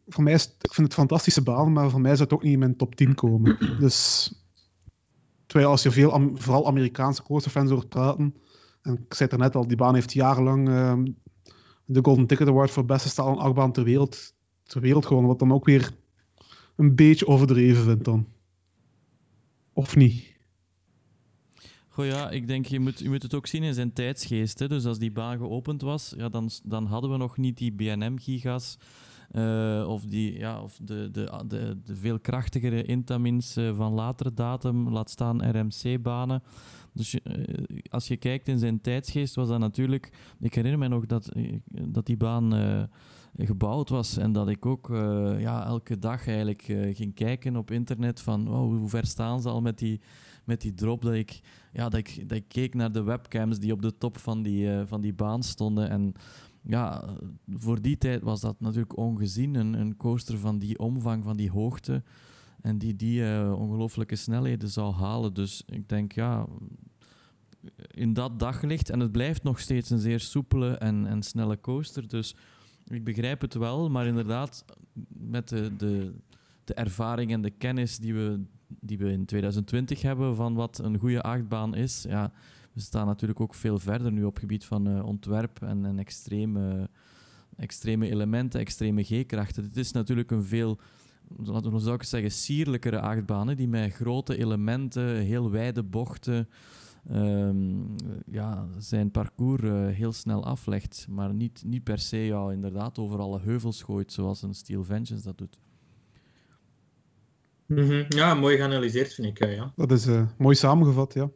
voor mij is ik vind het fantastische baan, maar voor mij zou het ook niet in mijn top 10 komen. Dus, terwijl als je veel, vooral Amerikaanse coasterfans hoort praten, en ik zei het er net al, die baan heeft jarenlang um, de Golden Ticket Award voor beste stalen achtbaan ter wereld ter wereld gewoon, wat dan ook weer een beetje overdreven vindt dan. Of niet? Goh ja, ik denk je moet, je moet het ook zien in zijn tijdsgeest. Hè. Dus als die baan geopend was, ja, dan, dan hadden we nog niet die BNM-gigas. Uh, of die, ja, of de, de, de, de veel krachtigere Intamins uh, van latere datum, laat staan RMC-banen. Dus uh, als je kijkt in zijn tijdsgeest, was dat natuurlijk. Ik herinner me nog dat, dat die baan gebouwd was. En dat ik ook uh, ja, elke dag eigenlijk uh, ging kijken op internet van hoe ver staan ze al met die, met die drop. Dat ik, ja, dat, ik, dat ik keek naar de webcams die op de top van die, uh, van die baan stonden. En ja, voor die tijd was dat natuurlijk ongezien. Een, een coaster van die omvang, van die hoogte. En die die ongelooflijke snelheden zou halen. Dus ik denk, ja, in dat daglicht. En het blijft nog steeds een zeer soepele en, en snelle coaster. Dus ik begrijp het wel, maar inderdaad, met de, de, de ervaring en de kennis die we, die we in 2020 hebben van wat een goede achtbaan is, ja, we staan natuurlijk ook veel verder nu op het gebied van uh, ontwerp en, en extreme, extreme elementen, extreme G-krachten. Het is natuurlijk een veel, laten we zou ik zeggen, sierlijkere achtbaan, die met grote elementen, heel wijde bochten, um, ja, zijn parcours uh, heel snel aflegt. Maar niet, niet per se ja, inderdaad over alle heuvels gooit zoals een Steel Vengeance dat doet. Mm -hmm. Ja, mooi geanalyseerd vind ik. Ja. Dat is uh, mooi samengevat, ja.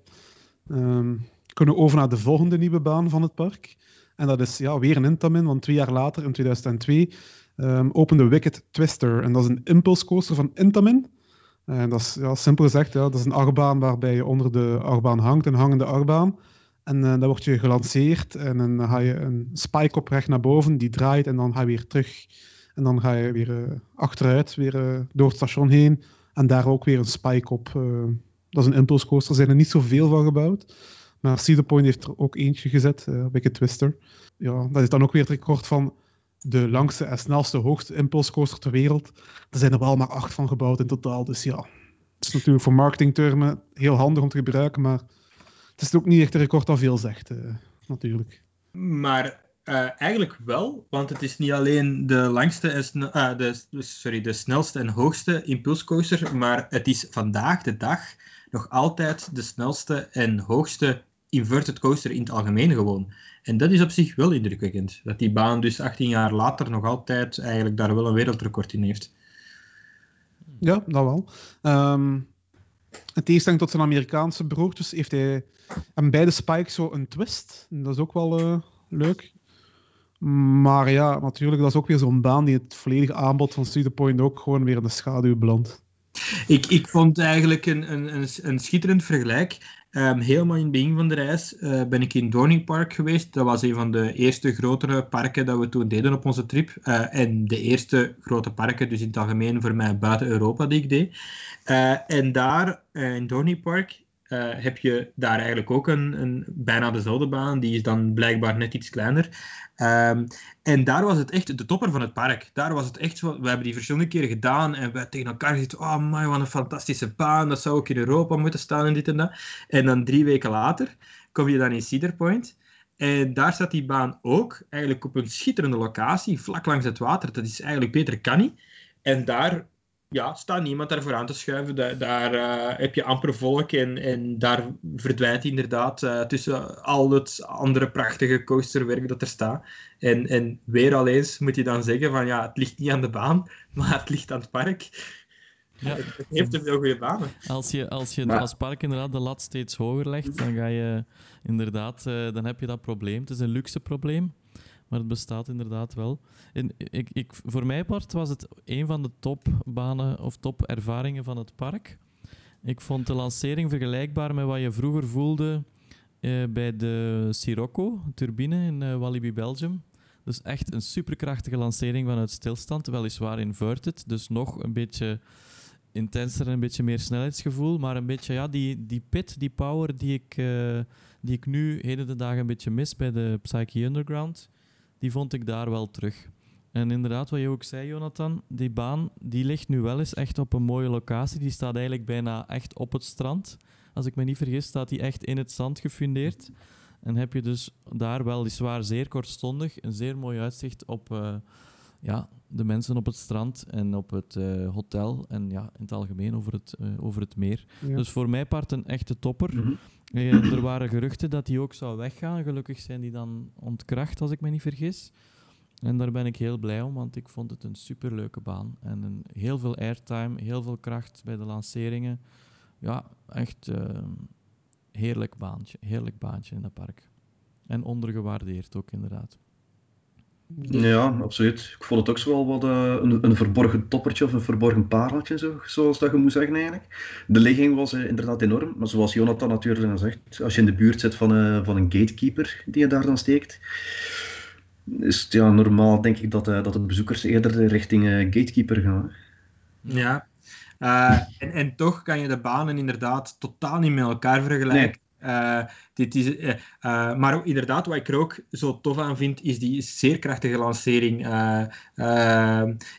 Um, kunnen we over naar de volgende nieuwe baan van het park. En dat is ja, weer een Intamin, want twee jaar later, in 2002, um, opende Wicked Twister. En dat is een impulse coaster van Intamin. En dat is ja, simpel gezegd, ja, dat is een achtbaan waarbij je onder de achtbaan hangt, een hangende achtbaan. En uh, dan word je gelanceerd en dan ga je een spike op recht naar boven, die draait en dan ga je weer terug. En dan ga je weer uh, achteruit, weer uh, door het station heen. En daar ook weer een spike op. dat is een impulse coaster. Er zijn er niet zoveel van gebouwd. Maar Cedar Point heeft er ook eentje gezet, uh, Wicked Twister. Ja, dat is dan ook weer het record van de langste en snelste hoogste impulse coaster ter wereld. Er zijn er wel maar acht van gebouwd in totaal. Dus ja, het is natuurlijk voor marketingtermen heel handig om te gebruiken, maar het is ook niet echt een record dat veel zegt, uh, natuurlijk. Maar uh, eigenlijk wel, want het is niet alleen de langste en uh, de, sorry, de snelste en hoogste impulscoaster, maar het is vandaag de dag nog altijd de snelste en hoogste inverted coaster in het algemeen gewoon. En dat is op zich wel indrukwekkend, dat die baan dus 18 jaar later nog altijd eigenlijk daar wel een wereldrecord in heeft. Ja, dat wel. Um, in tegenstelling tot zijn Amerikaanse broertjes heeft hij en beide spikes zo een twist. Dat is ook wel uh, leuk. Maar ja, natuurlijk, dat is ook weer zo'n baan die het volledige aanbod van Cedar Point ook gewoon weer in de schaduw belandt. Ik, ik vond eigenlijk een, een, een, schitterend vergelijk. Um, helemaal in het begin van de reis uh, ben ik in Dorning Park geweest. Dat was een van de eerste grotere parken dat we toen deden op onze trip. Uh, en de eerste grote parken, dus in het algemeen voor mij buiten Europa, die ik deed. Uh, en daar in Dorning Park uh, heb je daar eigenlijk ook een, een, bijna dezelfde baan. Die is dan blijkbaar net iets kleiner. Um, en daar was het echt de topper van het park. Daar was het echt. We hebben die verschillende keren gedaan en we tegen elkaar gezegd: Oh man, wat een fantastische baan. Dat zou ook in Europa moeten staan en dit en dat. En dan drie weken later kom je dan in Cedar Point. En daar staat die baan ook, eigenlijk op een schitterende locatie, vlak langs het water. Dat is eigenlijk beter kan niet. En daar ja, staat niemand daarvoor aan te schuiven. Daar, daar uh, heb je amper volk en, en daar verdwijnt inderdaad uh, tussen al het andere prachtige coasterwerk dat er staat. En, en weer al eens moet je dan zeggen van ja, het ligt niet aan de baan, maar het ligt aan het park. Ja. Het heeft te veel goede banen. Als je, als je maar... als park inderdaad de lat steeds hoger legt, dan ga je inderdaad, uh, dan heb je dat probleem. Het is een luxe probleem maar het bestaat inderdaad wel. En ik, ik, voor mij part was het een van de topbanen of topervaringen van het park. Ik vond de lancering vergelijkbaar met wat je vroeger voelde eh, bij de Sirocco turbine in uh, Walibi, Belgium. Dus echt een superkrachtige lancering vanuit stilstand, weliswaar inverted, dus nog een beetje intenser en een beetje meer snelheidsgevoel, maar een beetje ja, die, die pit, die power die ik, uh, die ik nu heden de dagen een beetje mis bij de Psyche Underground die vond ik daar wel terug. En inderdaad, wat je ook zei, Jonathan, die baan die ligt nu wel eens echt op een mooie locatie. Die staat eigenlijk bijna echt op het strand. Als ik me niet vergis, staat die echt in het zand gefundeerd. En heb je dus daar weliswaar zeer kortstondig een zeer mooi uitzicht op uh, ja, de mensen op het strand en op het uh, hotel. En ja, in het algemeen over het, uh, over het meer. Ja. Dus voor mij part een echte topper. Mm -hmm. Uh, er waren geruchten dat die ook zou weggaan. Gelukkig zijn die dan ontkracht, als ik me niet vergis. En daar ben ik heel blij om, want ik vond het een superleuke baan. En een, heel veel airtime, heel veel kracht bij de lanceringen. Ja, echt uh, heerlijk baantje. Heerlijk baantje in dat park. En ondergewaardeerd ook, inderdaad. Ja, absoluut. Ik vond het ook zo wel wat uh, een, een, verborgen toppertje of een verborgen pareltje, zo, zoals dat je moet zeggen eigenlijk. De ligging was uh, inderdaad enorm, maar zoals Jonathan natuurlijk al zegt, als je in de buurt zit van, uh, van een gatekeeper die je daar dan steekt, is het ja, normaal denk ik dat, dat de bezoekers eerder richting gatekeeper gaan. Ja, en, en toch kan je de banen inderdaad totaal niet met elkaar vergelijken. Uh, dit is, uh, uh, maar inderdaad, wat ik er ook zo tof aan vind, is die zeer krachtige lancering.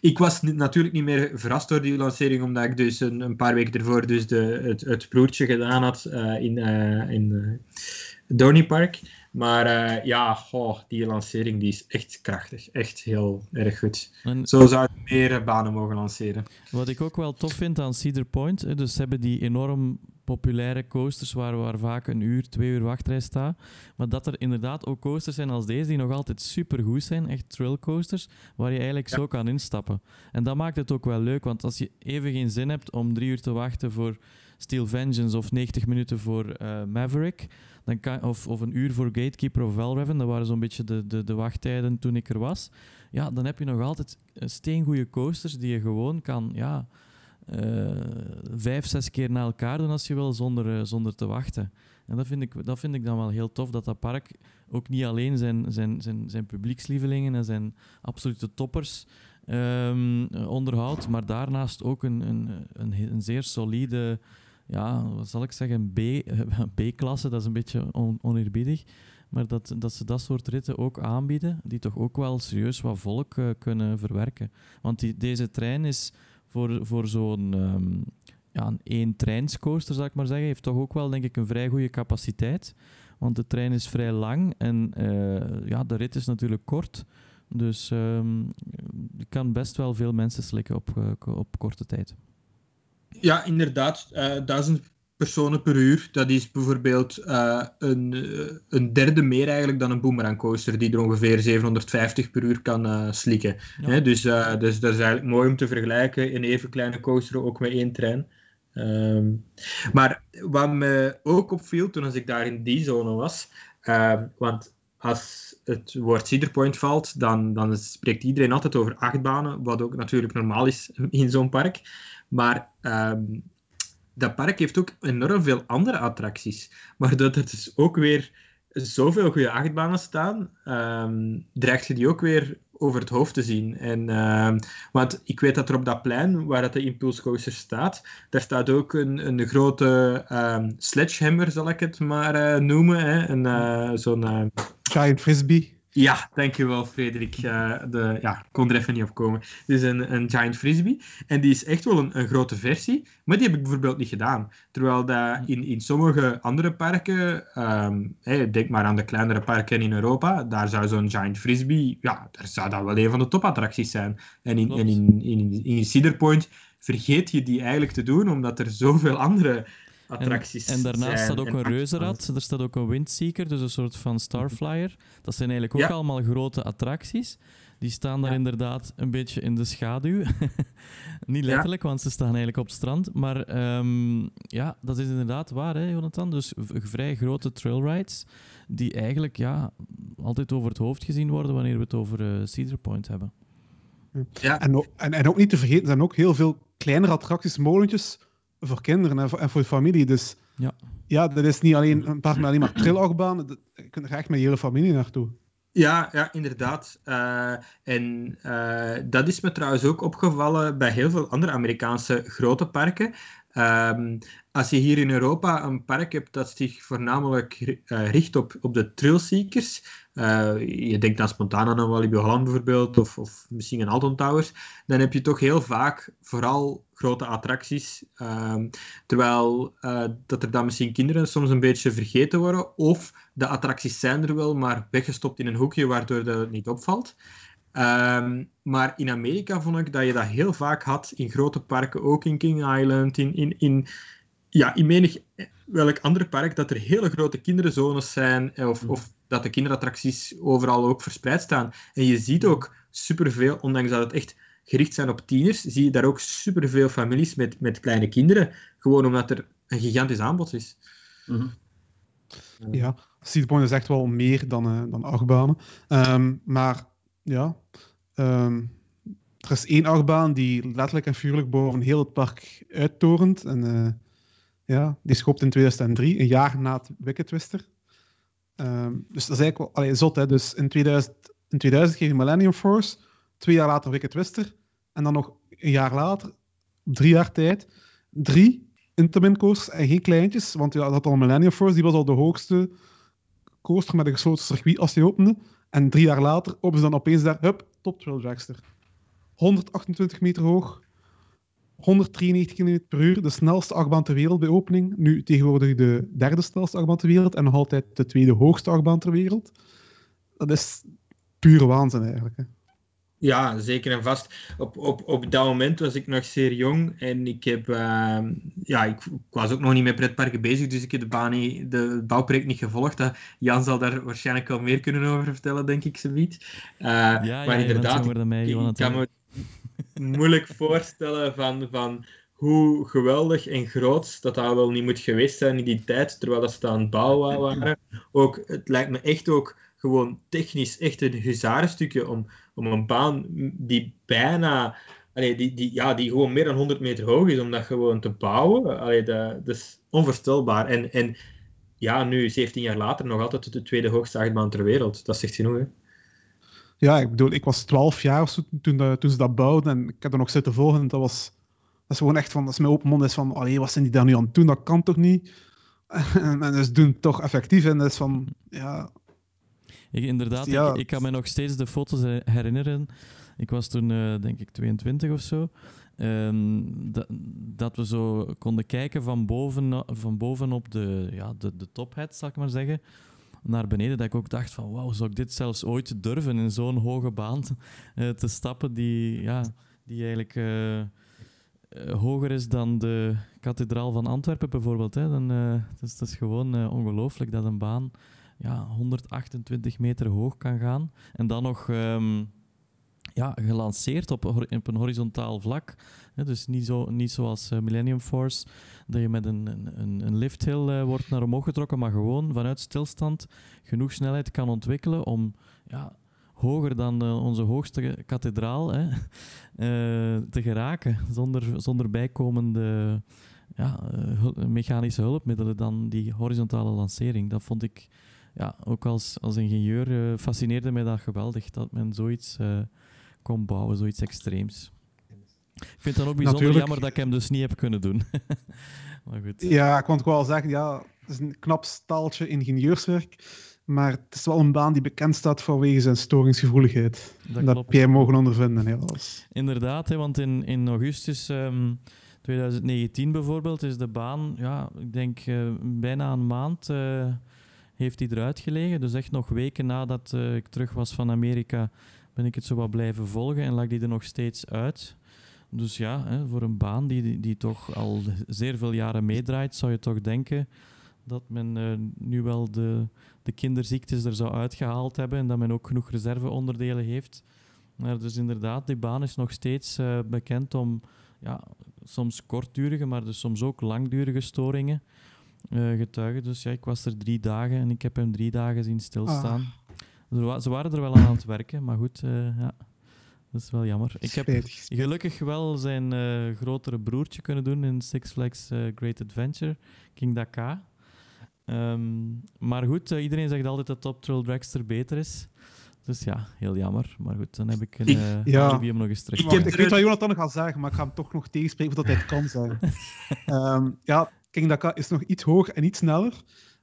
ik was natuurlijk niet meer verrast door die lancering, omdat ik dus een, een paar weken ervoor dus de, het, het proertje gedaan had in, in Dorney Park. Maar ja, goh, die lancering die is echt krachtig. Echt heel erg goed. En... Zo zou ik meer banen mogen lanceren. Wat ik ook wel tof vind aan Cedar Point, dus ze hebben die enorm populaire coasters waar, waar vaak een uur, twee uur wachtrij staat. Maar dat er inderdaad ook coasters zijn als deze die nog altijd super goed zijn, echt trail coasters, waar je eigenlijk zo kan instappen. En dat maakt het ook wel leuk, want als je even geen zin hebt om drie uur te wachten voor Steel Vengeance of 90 minuten voor uh, Maverick, dan kan, of, of een uur voor Gatekeeper of Valraven, dat waren zo'n beetje de, de, de wachttijden toen ik er was. Ja, dan heb je nog altijd steengoede coasters die je gewoon kan... Ja, uh, vijf, zes keer na elkaar doen als je wil, zonder, uh, zonder te wachten. En dat vind, ik, dat vind ik dan wel heel tof, dat dat park ook niet alleen zijn, zijn, zijn, zijn publiekslievelingen en zijn absolute toppers um, onderhoudt, maar daarnaast ook een, een, een, een zeer solide ja, wat zal ik zeggen, B, B-klasse, dat is een beetje on, oneerbiedig. Maar dat, dat ze dat soort ritten ook aanbieden, die toch ook wel serieus wat volk uh, kunnen verwerken. Want die, deze trein is voor, voor zo'n um, ja, een één treinscoaster, zal ik maar zeggen, heeft toch ook wel, denk ik, een vrij goede capaciteit. Want de trein is vrij lang en uh, ja, de rit is natuurlijk kort. Dus je kan best wel veel mensen slikken op, uh, op korte tijd. Ja, inderdaad. Uh, duizend personen per uur. Dat is bijvoorbeeld uh, een, een derde meer eigenlijk dan een boomerang coaster, die er ongeveer 750 per uur kan uh, slikken. Ja. Hè? Dus, uh, dus dat is eigenlijk mooi om te vergelijken. Een even kleine coaster ook met één trein. Um, maar wat me ook opviel toen als ik daar in die zone was, want als het woord Cedar Point valt, dan, dan spreekt iedereen altijd over achtbanen, wat ook natuurlijk normaal is in zo'n park. Maar um, dat park heeft ook enorm veel andere attracties. Maar dat er dus ook weer zoveel goede achtbanen staan, um, dreigt je die ook weer over het hoofd te zien. En, uh, want ik weet dat er op dat plein, waar dat de Impulse Coaster staat, daar staat ook een, een grote um, sledgehammer, zal ik het maar uh, noemen. Hè? Een, uh, zo'n... Giant Frisbee. Ja, dankjewel Frederik. Uh, de, ja, ik kon er even niet op komen. Dit is een, een Giant Frisbee. En die is echt wel een, een, grote versie. Maar die heb ik bijvoorbeeld niet gedaan. Terwijl dat in, in sommige andere parken, um, hey, denk maar aan de kleinere parken in Europa, daar zou zo'n Giant Frisbee, ja, daar zou dat wel een van de topattracties zijn. En in, en in, in, in Cedar Point vergeet je die eigenlijk te doen, omdat er zoveel andere attracties En, en daarnaast staat ook een reuzenrad, er staat ook een windseeker, dus een soort van Starflyer. Dat zijn eigenlijk ook ja. allemaal grote attracties. Die staan daar ja. inderdaad een beetje in de schaduw. Niet letterlijk, ja. want ze staan eigenlijk op het strand. Maar um, ja, dat is inderdaad waar, hè, Jonathan. Dus vrij grote trailrides die eigenlijk ja, altijd over het hoofd gezien worden wanneer we het over uh, Cedar Point hebben. Ja. En, en, en ook niet te vergeten, er zijn ook heel veel kleinere attracties, molentjes voor kinderen en voor, en voor de familie. Dus ja. ja, dat is niet alleen een park met alleen maar trillachtbaan. Je kunt er echt met je hele familie naartoe. Ja, ja inderdaad. Uh, en uh, dat is me trouwens ook opgevallen bij heel veel andere Amerikaanse grote parken. Um, als je hier in Europa een park hebt dat zich voornamelijk uh, richt op, op de thrillseekers, uh, je denkt dan spontaan aan een Walibi Holland bijvoorbeeld, of, of misschien een Alton Towers, dan heb je toch heel vaak vooral grote attracties. Um, terwijl uh, dat er dan misschien kinderen soms een beetje vergeten worden, of de attracties zijn er wel, maar weggestopt in een hoekje, waardoor dat het niet opvalt. Um, maar in Amerika vond ik dat je dat heel vaak had in grote parken, ook in King Island, in, in, in, ja, in menig welk ander park, dat er hele grote kinderzones zijn, of, of dat de kinderattracties overal ook verspreid staan. En je ziet ook superveel, ondanks dat het echt gericht zijn op tieners, zie je daar ook superveel families met, met kleine kinderen, gewoon omdat er een gigantisch aanbod is. Mm -hmm. Ja, Seedpoint is echt wel meer dan, uh, dan achtbanen. Um, maar ja, um, er is één achtbaan die letterlijk en figuurlijk boven heel het park uittorent. En uh, ja, die schopt in 2003, een jaar na het Wicked Twister. Um, dus dat is eigenlijk wel allee, zot. Hè? Dus in 2000, in 2000 kreeg je Millennium Force, twee jaar later Wicked Twister. En dan nog een jaar later, drie jaar tijd, drie Intamin coasters en geen kleintjes. Want dat had al Millennium Force, die was al de hoogste coaster met een gesloten circuit als die opende. En drie jaar later openen ze dan opeens daar, hup, Top Trail Dragster. 128 meter hoog, 193 km per uur, de snelste achtbaan ter wereld bij opening. Nu tegenwoordig de derde snelste achtbaan ter wereld en nog altijd de tweede hoogste achtbaan ter wereld. Dat is pure waanzin eigenlijk. Hè. Ja, zeker en vast. Op, op, op dat moment was ik nog zeer jong en ik heb, uh, ja, ik, ik, was ook nog niet met pretparken bezig, dus ik heb de, baan niet, de bouwproject niet gevolgd. Uh, Jan zal daar waarschijnlijk wel meer kunnen over vertellen, denk ik, zoiets. Uh, ja, ja, maar inderdaad, ik kan me moeilijk voorstellen van, van hoe geweldig en groot dat dat wel niet moet geweest zijn in die tijd, terwijl dat ze aan het bouwen waren. Ook, het lijkt me echt ook gewoon technisch echt een huzarenstukje om, om een baan die bijna, allee, die, die, ja, die gewoon meer dan 100 meter hoog is, om dat gewoon te bouwen. Allee, dat, is onvoorstelbaar. En, en ja, nu, 17 jaar later, nog altijd de tweede hoogste achtbaan ter wereld. Dat zegt genoeg, hè? Ja, ik bedoel, ik was 12 jaar zo, toen, de, toen ze dat bouwden en ik heb er nog zitten volgen. Dat was Dat is gewoon echt van, als mijn open mond is van, allee, wat zijn die daar nu aan het doen? Dat kan toch niet? en, en ze doen toch effectief. En dat is van, ja... Ik, inderdaad, Ja. ik, ik kan me nog steeds de foto's he- herinneren. Ik was toen, eh, denk ik, 22 of zo. Ehm, dat, dat we zo konden kijken van boven, van boven op de, ja, de, de tophead, zal ik maar zeggen, naar beneden. Dat ik ook dacht van, wauw, zou ik dit zelfs ooit durven in zo'n hoge baan eh, te stappen die, ja, die eigenlijk eh, eh, hoger is dan de kathedraal van Antwerpen bijvoorbeeld. Hè. Dan, het, is, is gewoon ongelooflijk dat een baan ja, 128 meter hoog kan gaan. En dan nog ehm, ja, gelanceerd op, een horizontaal vlak. Dus niet, zo, niet zoals eh, Millennium Force, dat je met een, een, een- lifthill eh, wordt naar omhoog getrokken, maar gewoon vanuit stilstand genoeg snelheid kan ontwikkelen om ja, hoger dan eh, onze hoogste kathedraal hè, te geraken, zonder, zonder bijkomende ja, mechanische hulpmiddelen dan die horizontale lancering. Dat vond ik ja, ook als, als ingenieur fascineerde mij dat geweldig dat men zoiets kon bouwen, zoiets extreems. Ik vind het dan ook bijzonder Natuurlijk. jammer dat ik hem dus niet heb kunnen doen. maar goed. Ja, ik wou wel zeggen, ja, het is een knap staaltje ingenieurswerk. Maar het is wel een baan die bekend staat vanwege zijn storingsgevoeligheid. Dat Dat, heb jij mogen ondervinden, helaas. Inderdaad, hè, want in, in augustus ehm, 2019 bijvoorbeeld is de baan, ja, ik denk eh, bijna een maand eh, heeft hij eruit gelegen. Dus echt nog weken nadat eh, ik terug was van Amerika ben ik het zo wat blijven volgen en lag die er nog steeds uit. Dus ja, hè, voor een baan die, die, toch al zeer veel jaren meedraait, zou je toch denken dat men eh, nu wel de, de kinderziektes er zou uitgehaald hebben en dat men ook genoeg reserveonderdelen heeft. Maar dus inderdaad, die baan is nog steeds eh, bekend om ja, soms kortdurige, maar dus soms ook langdurige storingen eh, getuigen. Dus ja, ik was er drie dagen en ik heb hem drie dagen zien stilstaan. Wa- ze waren er wel aan het werken, maar goed, eh, ja, dat is wel jammer. Ik heb gelukkig wel zijn eh, grotere broertje kunnen doen in Six Flags eh, Great Adventure, King Dakar. Ehm, maar goed, iedereen zegt altijd dat Top Thrill Dragster beter is. Dus ja, heel jammer. Maar goed, dan heb ik een Ik- Ja. nog eens terug Ik ik weet wat Jonathan gaat zeggen, maar ik ga hem toch nog tegenspreken voordat hij het kan zeggen. Ehm, ja, King Dakar is nog iets hoger en iets sneller,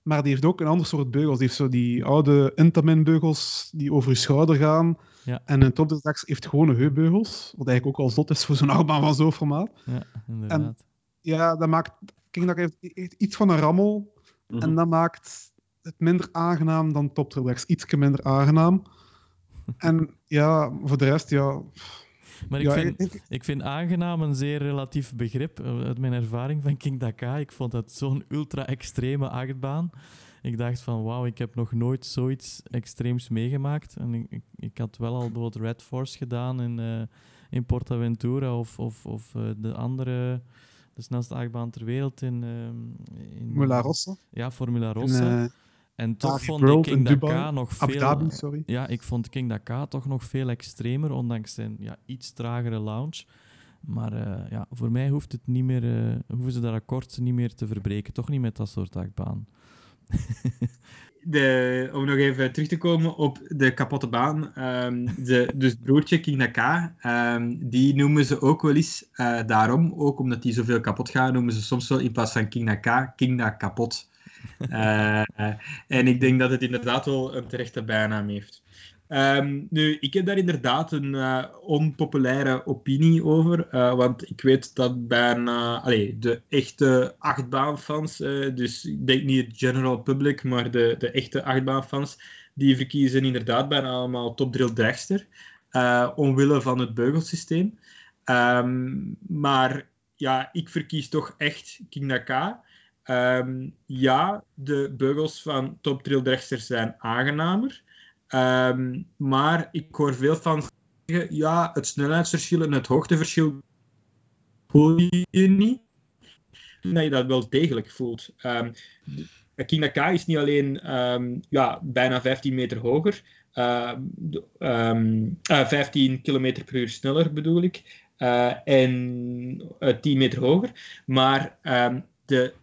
maar die heeft ook een ander soort beugels. Die heeft zo die oude Intamin-beugels die over je schouder gaan. Ja. En een Top Deluxe heeft gewone heupbeugels, wat eigenlijk ook al zot is voor zo'n achtbaan van zo'n formaat. Ja, inderdaad. Ja, dat maakt... King Dakar heeft, heeft iets van een rammel, Mhm. en dat maakt het minder aangenaam dan Top Deluxe. Ietsje minder aangenaam. En ja, voor de rest, ja... Maar ik ja, vind, ik- ik vind aangenaam een zeer relatief begrip eh, uit mijn ervaring van King Dakar. Ik vond dat zo'n ultra-extreme achtbaan. Ik dacht van, wauw, ik heb nog nooit zoiets extreems meegemaakt. En ik, ik, ik had wel al bijvoorbeeld Red Force gedaan in, eh in Portaventura of, of, of eh, de andere, de snelste achtbaan ter wereld in... ehm, in Mula Rossa. Ja, Formula Rossa. En toch vond World ik in King. Dakar nog veel... Dhabi, sorry. Ja, ik vond King Dakar toch nog veel extremer, ondanks zijn ja, iets tragere launch. Maar eh, ja, voor mij hoeft het niet meer, eh, hoeven ze dat akkoord niet meer te verbreken. Toch niet met dat soort achtbaan. de, om nog even terug te komen op de kapotte baan. ehm, de, dus het broertje King Naka, ehm, die noemen ze ook wel eens eh, daarom, ook omdat die zoveel kapot gaat, noemen ze soms wel in plaats van King Naka, King kapot. Eh, en ik denk dat het inderdaad wel een terechte bijnaam heeft. Ehm, nu, ik heb daar inderdaad een eh, onpopulaire opinie over, eh, want ik weet dat bijna de echte achtbaanfans, dus ik denk niet het general public, maar de, de echte achtbaanfans, die verkiezen inderdaad bijna allemaal Top Drill Dragster, omwille van het beugelsysteem. Ehm, maar ja, ik verkies toch echt King Naka. Ehm, ja, de beugels van Top Drill Dragster zijn aangenamer. Ehm, maar ik hoor veel van zeggen, ja, het snelheidsverschil en het hoogteverschil voel je niet. Dat je dat wel degelijk voelt. Ehm de- King Naka is niet alleen ehm, ja, bijna 15 meter hoger, ehm, de- ehm, eh, 15 km per uur sneller bedoel ik, eh, en eh, 10 meter hoger, maar ehm,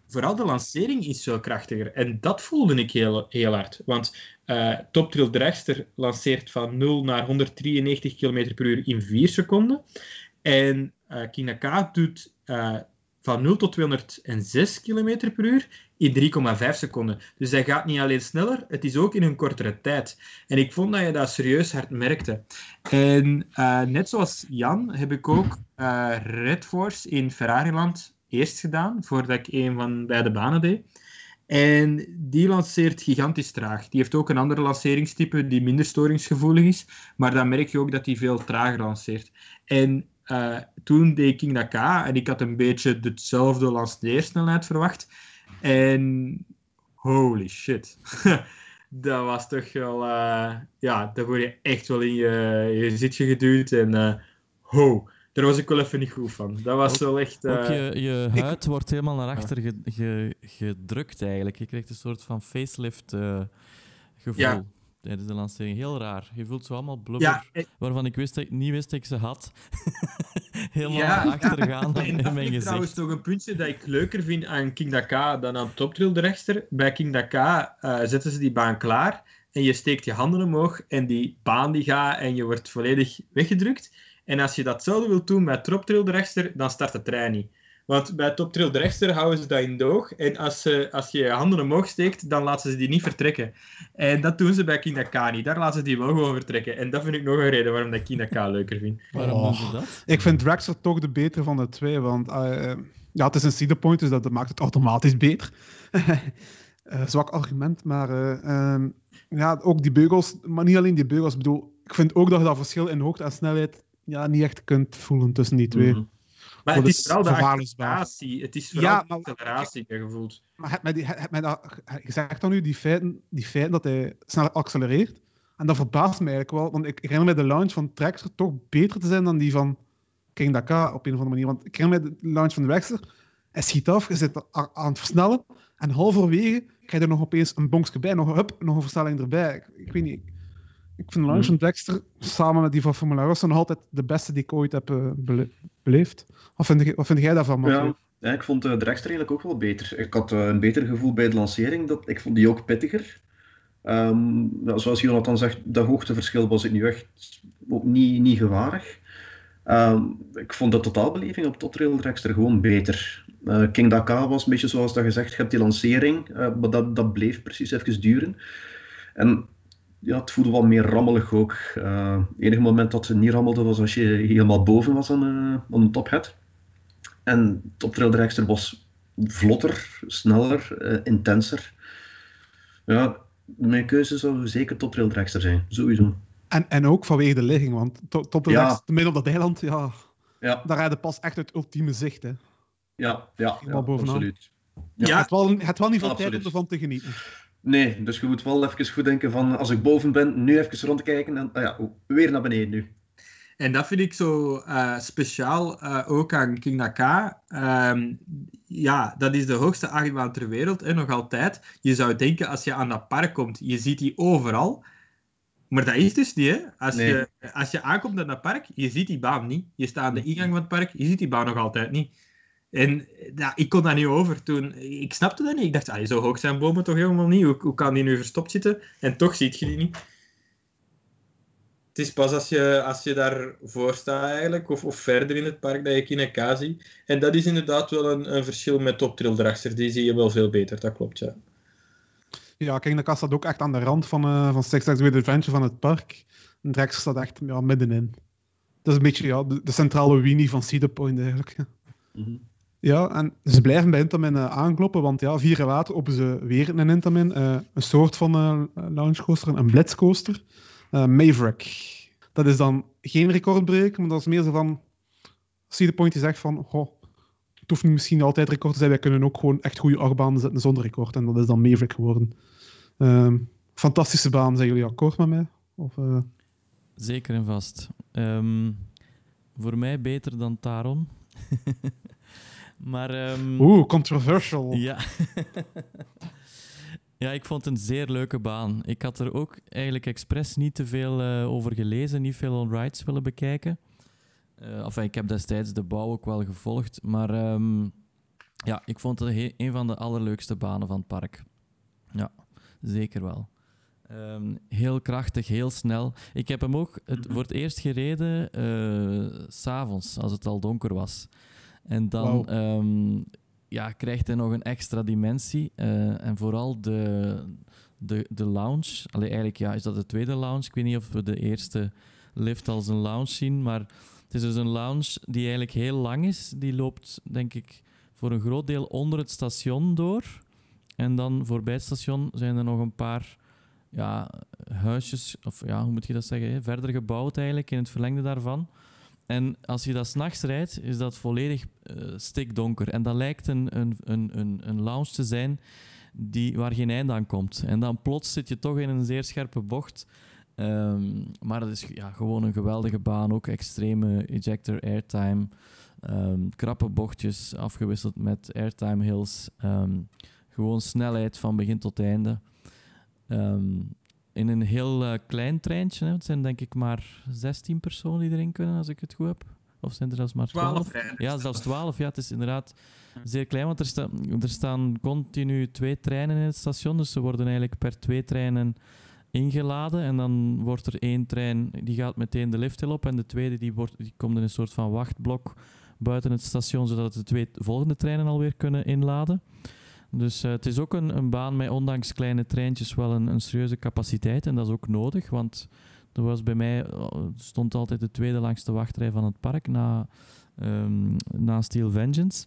vooral de lancering is zo krachtiger. En dat voelde ik heel, heel hard. Want eh Top Thrill Dragster lanceert van 0 naar 193 km per uur in 4 seconden. En eh Kinaka doet eh, van 0 tot 206 km per uur in 3,5 seconden. Dus hij gaat niet alleen sneller, het is ook in een kortere tijd. En ik vond dat je dat serieus hard merkte. En uh, net zoals Jan heb ik ook uh, Red Force in Ferrariland eerst gedaan, voordat ik een van beide banen deed. En die lanceert gigantisch traag. Die heeft ook een andere lanceringstype die minder storingsgevoelig is, maar dan merk je ook dat hij veel trager lanceert. En uh, toen deed ik King Dakar en ik had een beetje dezelfde lanceersnelheid verwacht. En holy shit. dat was toch wel... Uh, ja, daar word je echt wel in je, je zitje geduwd. En uh, ho, daar was ik wel even niet goed van. Dat was ook, wel echt... Ook je, je huid wordt helemaal naar achter ge, ge, gedrukt eigenlijk. Je krijgt een soort van facelift gevoel. Ja tijdens de lancering. Heel raar. Je voelt zo allemaal blubber, ja, ik... waarvan ik wist niet wist dat ik ze had. Helemaal ja, achtergaan ja. in mijn gezicht. Dat trouwens toch een puntje dat ik leuker vind aan King Dakar dan aan Top Thrill de rechter. Bij King Dakar uh, zetten ze die baan klaar en je steekt je handen omhoog en die baan die gaat en je wordt volledig weggedrukt. En als je datzelfde wilt doen Top Thrill de rechter, dan start de trein niet. Want bij Top Trail Rechter houden ze dat in doog. En als, ze, als je je handen omhoog steekt, dan laten ze die niet vertrekken. En dat doen ze bij Kinaka niet. Daar laten ze die wel gewoon vertrekken. En dat vind ik nog een reden waarom ik Kinaka leuker vind. Waarom oh. doen ze dat? Ik vind Drexler toch de betere van de twee. Want uh, ja, het is een point, dus dat maakt het automatisch beter. uh, zwak argument, maar uh, um, ja, ook die beugels. Maar niet alleen die beugels. Ik bedoel, ik vind ook dat je dat verschil in hoogte en snelheid ja, niet echt kunt voelen tussen die twee. Mm -hmm. Maar het is vooral de acceleratie. Het is vooral ja, de acceleratie die je voelt. Maar die, het, het, je zegt dan nu die feiten, die feiten dat hij sneller accelereert. En dat verbaast me eigenlijk wel. Want ik herinner me de launch van Traxxer toch beter te zijn dan die van King Dakar op een of andere manier. Want ik herinner me de launch van Drexler. Hij schiet af, je zit aan het versnellen. En halverwege krijg je er nog opeens een bonkje bij. Nog, hup, nog een versnelling erbij. Ik, ik weet niet. Ik vind de launch van Dexter samen met die van Formula Rosso nog altijd de beste die ik ooit heb uh, beleefd. Wat vind, wat vind jij daarvan, Ja, ja, ik vond uh, Dragster eigenlijk ook wel beter. Ik had uh, een beter gevoel bij de lancering. Dat, ik vond die ook pittiger. Um, ja, zoals Jonathan zegt, dat hoogteverschil was ik nu echt ook niet, niet. Um, ik vond de totaalbeleving op Totrail Dragster gewoon beter. Uh, King Dakar was een beetje zoals dat gezegd, je hebt die lancering, maar dat, dat bleef precies even duren. En ja, het voelde wel meer rammelig ook. Uh, het enige moment dat het niet rammelde was als je helemaal boven was aan, uh, aan de tophead. En Top Trail Dragster was vlotter, sneller, uh, intenser. Ja, mijn keuze zou zeker Top Trail Dragster zijn, sowieso. En, en ook vanwege de ligging, want Top Trail ja. Dragster, midden op dat eiland, ja, ja. daar rijden pas echt het ultieme zicht. Hè. Ja, ja, ja absoluut. Ja, ja. Het, wel, het wel niet veel tijd om ervan te genieten. Nee, dus je moet wel even goed denken van als ik boven ben, nu even rondkijken en ja, weer naar beneden nu. En dat vind ik zo uh, speciaal uh, ook aan King Naka. Um, ja, dat is de hoogste achtbaan ter wereld, hè, nog altijd. Je zou denken, als je aan dat park komt, je ziet die overal. Maar dat is dus niet, hè. Als, nee. je, als je aankomt aan dat park, je ziet die baan niet. Je staat aan de ingang van het park, je ziet die baan nog altijd niet. En ja, ik kon daar niet over toen. Ik snapte dat niet. Ik dacht, ah, zo hoog zijn bomen toch helemaal niet. Hoe, hoe kan die nu verstopt zitten? En toch ziet je die niet. Het is pas als je, als je daarvoor staat eigenlijk, of, of verder in het park, dat je Kineka ziet. En dat is inderdaad wel een, een verschil met Top Trail Dragster. Die zie je wel veel beter, dat klopt, ja. Ja, Kineka staat ook echt aan de rand van, uh, van Six Flags Adventure van het park. En Dragster staat echt ja, middenin. Dat is een beetje ja, de, de centrale Winnie van Cedar Point eigenlijk. Mm -hmm. Ja, en ze blijven bij Intamin uh, aankloppen, want ja, vier jaar later openen ze weer een Intamin, uh, een soort van uh, launchcoaster, een blitzcoaster, Maverick. Dat is dan geen recordbreker, maar dat is meer zo van, Cedar Point die zegt van, oh, het hoeft niet misschien altijd record te zijn, wij kunnen ook gewoon echt goede achtbanen zetten zonder record, en dat is dan Maverick geworden. Ehm, fantastische baan, zijn jullie akkoord met mij? Of, Zeker en vast. Um, voor mij beter dan Taron. Maar, um, Oeh, controversial. Ja. ja, ik vond het een zeer leuke baan. Ik had er ook eigenlijk expres niet te veel uh, over gelezen, niet veel on-rides willen bekijken. Uh, enfin, ik heb destijds de bouw ook wel gevolgd, maar um, ja, ik vond het een van de allerleukste banen van het park. Ja, zeker wel. Um, heel krachtig, heel snel. Ik heb hem ook het, voor het eerst gereden uh, s'avonds, als het al donker was. En dan Wauw. ehm, ja, krijgt hij nog een extra dimensie. eh, en vooral de, de, de lounge. Allee, eigenlijk ja, is dat de tweede lounge. Ik weet niet of we de eerste lift als een lounge zien. Maar het is dus een lounge die eigenlijk heel lang is. Die loopt, denk ik, voor een groot deel onder het station door. En dan voorbij het station zijn er nog een paar ja, huisjes, of ja, hoe moet je dat zeggen, verder gebouwd eigenlijk in het verlengde daarvan. En als je dat s'nachts rijdt, is dat volledig eh, stikdonker. En dat lijkt een, een, een, een, lounge te zijn die, waar geen einde aan komt. En dan plots zit je toch in een zeer scherpe bocht. Ehm, maar het is ja, gewoon een geweldige baan. Ook extreme ejector airtime. ehm, krappe bochtjes afgewisseld met airtime hills. ehm, gewoon snelheid van begin tot einde. Ehm, in een heel eh, klein treintje. Hè. Het zijn denk ik maar 16 personen die erin kunnen, als ik het goed heb. Of zijn er zelfs maar 12? 12 rijders. Ja, zelfs 12. Ja, het is inderdaad zeer klein, want er, sta, er staan continu twee treinen in het station. Dus ze worden eigenlijk per twee treinen ingeladen. En dan wordt er één trein, die gaat meteen de lifthill op. En de tweede die wordt, die komt in een soort van wachtblok buiten het station, zodat de twee volgende treinen alweer kunnen inladen. Dus eh, het is ook een, een baan met ondanks kleine treintjes wel een, een serieuze capaciteit. En dat is ook nodig, want er was bij mij eh, stond altijd de tweede langste wachtrij van het park na, ehm, na Steel Vengeance.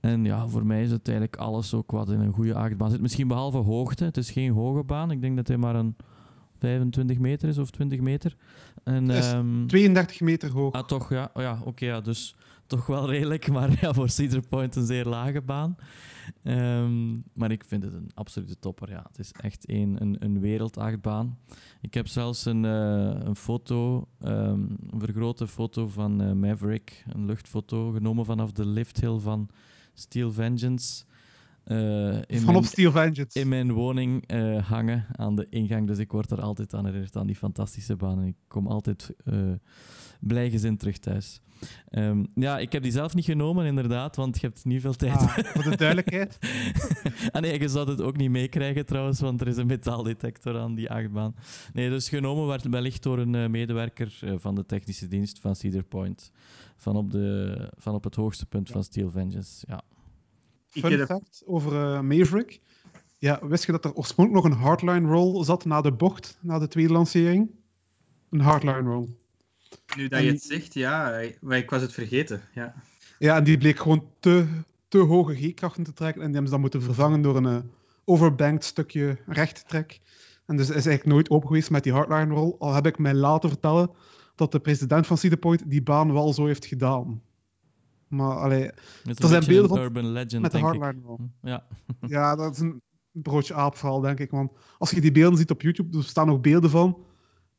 En ja, voor mij is het eigenlijk alles ook wat in een goede achtbaan zit. Misschien behalve hoogte. Het is geen hoge baan. Ik denk dat hij maar een 25 meter is of 20 meter. En, Het is ehm, 32 meter hoog. Ah, toch, ja. Oh, ja Oké, ja, dus toch wel redelijk, maar ja, voor Cedar Point een zeer lage baan. Ehm, maar ik vind het een absolute topper, ja. Het is echt een, een, een wereldachtbaan. Ik heb zelfs een, eh, een foto, ehm, een vergrote foto van eh, Maverick, een luchtfoto, genomen vanaf de lifthill van Steel Vengeance. eh, in Van op Steel Vengeance. in mijn woning hangen aan de ingang. Dus ik word er altijd aan herinnerd aan die fantastische baan. En ik kom altijd blij gezind terug thuis. Ehm, ja, ik heb die zelf niet genomen, inderdaad, want je hebt niet veel tijd. Ah, voor de duidelijkheid. ah nee, je zou het ook niet meekrijgen trouwens, want er is een metaaldetector aan die achtbaan. Nee, dus genomen werd wellicht door een eh, medewerker eh, van de technische dienst van Cedar Point. Van op, de, van op het hoogste punt van Steel Vengeance, ja. Ik Fun fact over eh, Maverick. Ja, wist je dat er oorspronkelijk nog een hardline roll zat na de bocht, na de tweede lancering? Een hardline roll. Nu dat je het zegt, ja, maar ik was het vergeten. Ja. Ja, en die bleek gewoon te, te hoge G-krachten te trekken. En die hebben ze dan moeten vervangen door een eh, overbanked stukje rechttrek. En dus is eigenlijk nooit open geweest met die hardline roll. Al heb ik mij laten vertellen dat de president van Cedar Point die baan wel zo heeft gedaan. Maar allee, Er een zijn beelden een van- urban legend, met de denk ik. hardline roll. Ja. Ja, dat is een broodje aapverhaal, denk ik. Want als je die beelden ziet op YouTube, er staan nog beelden van.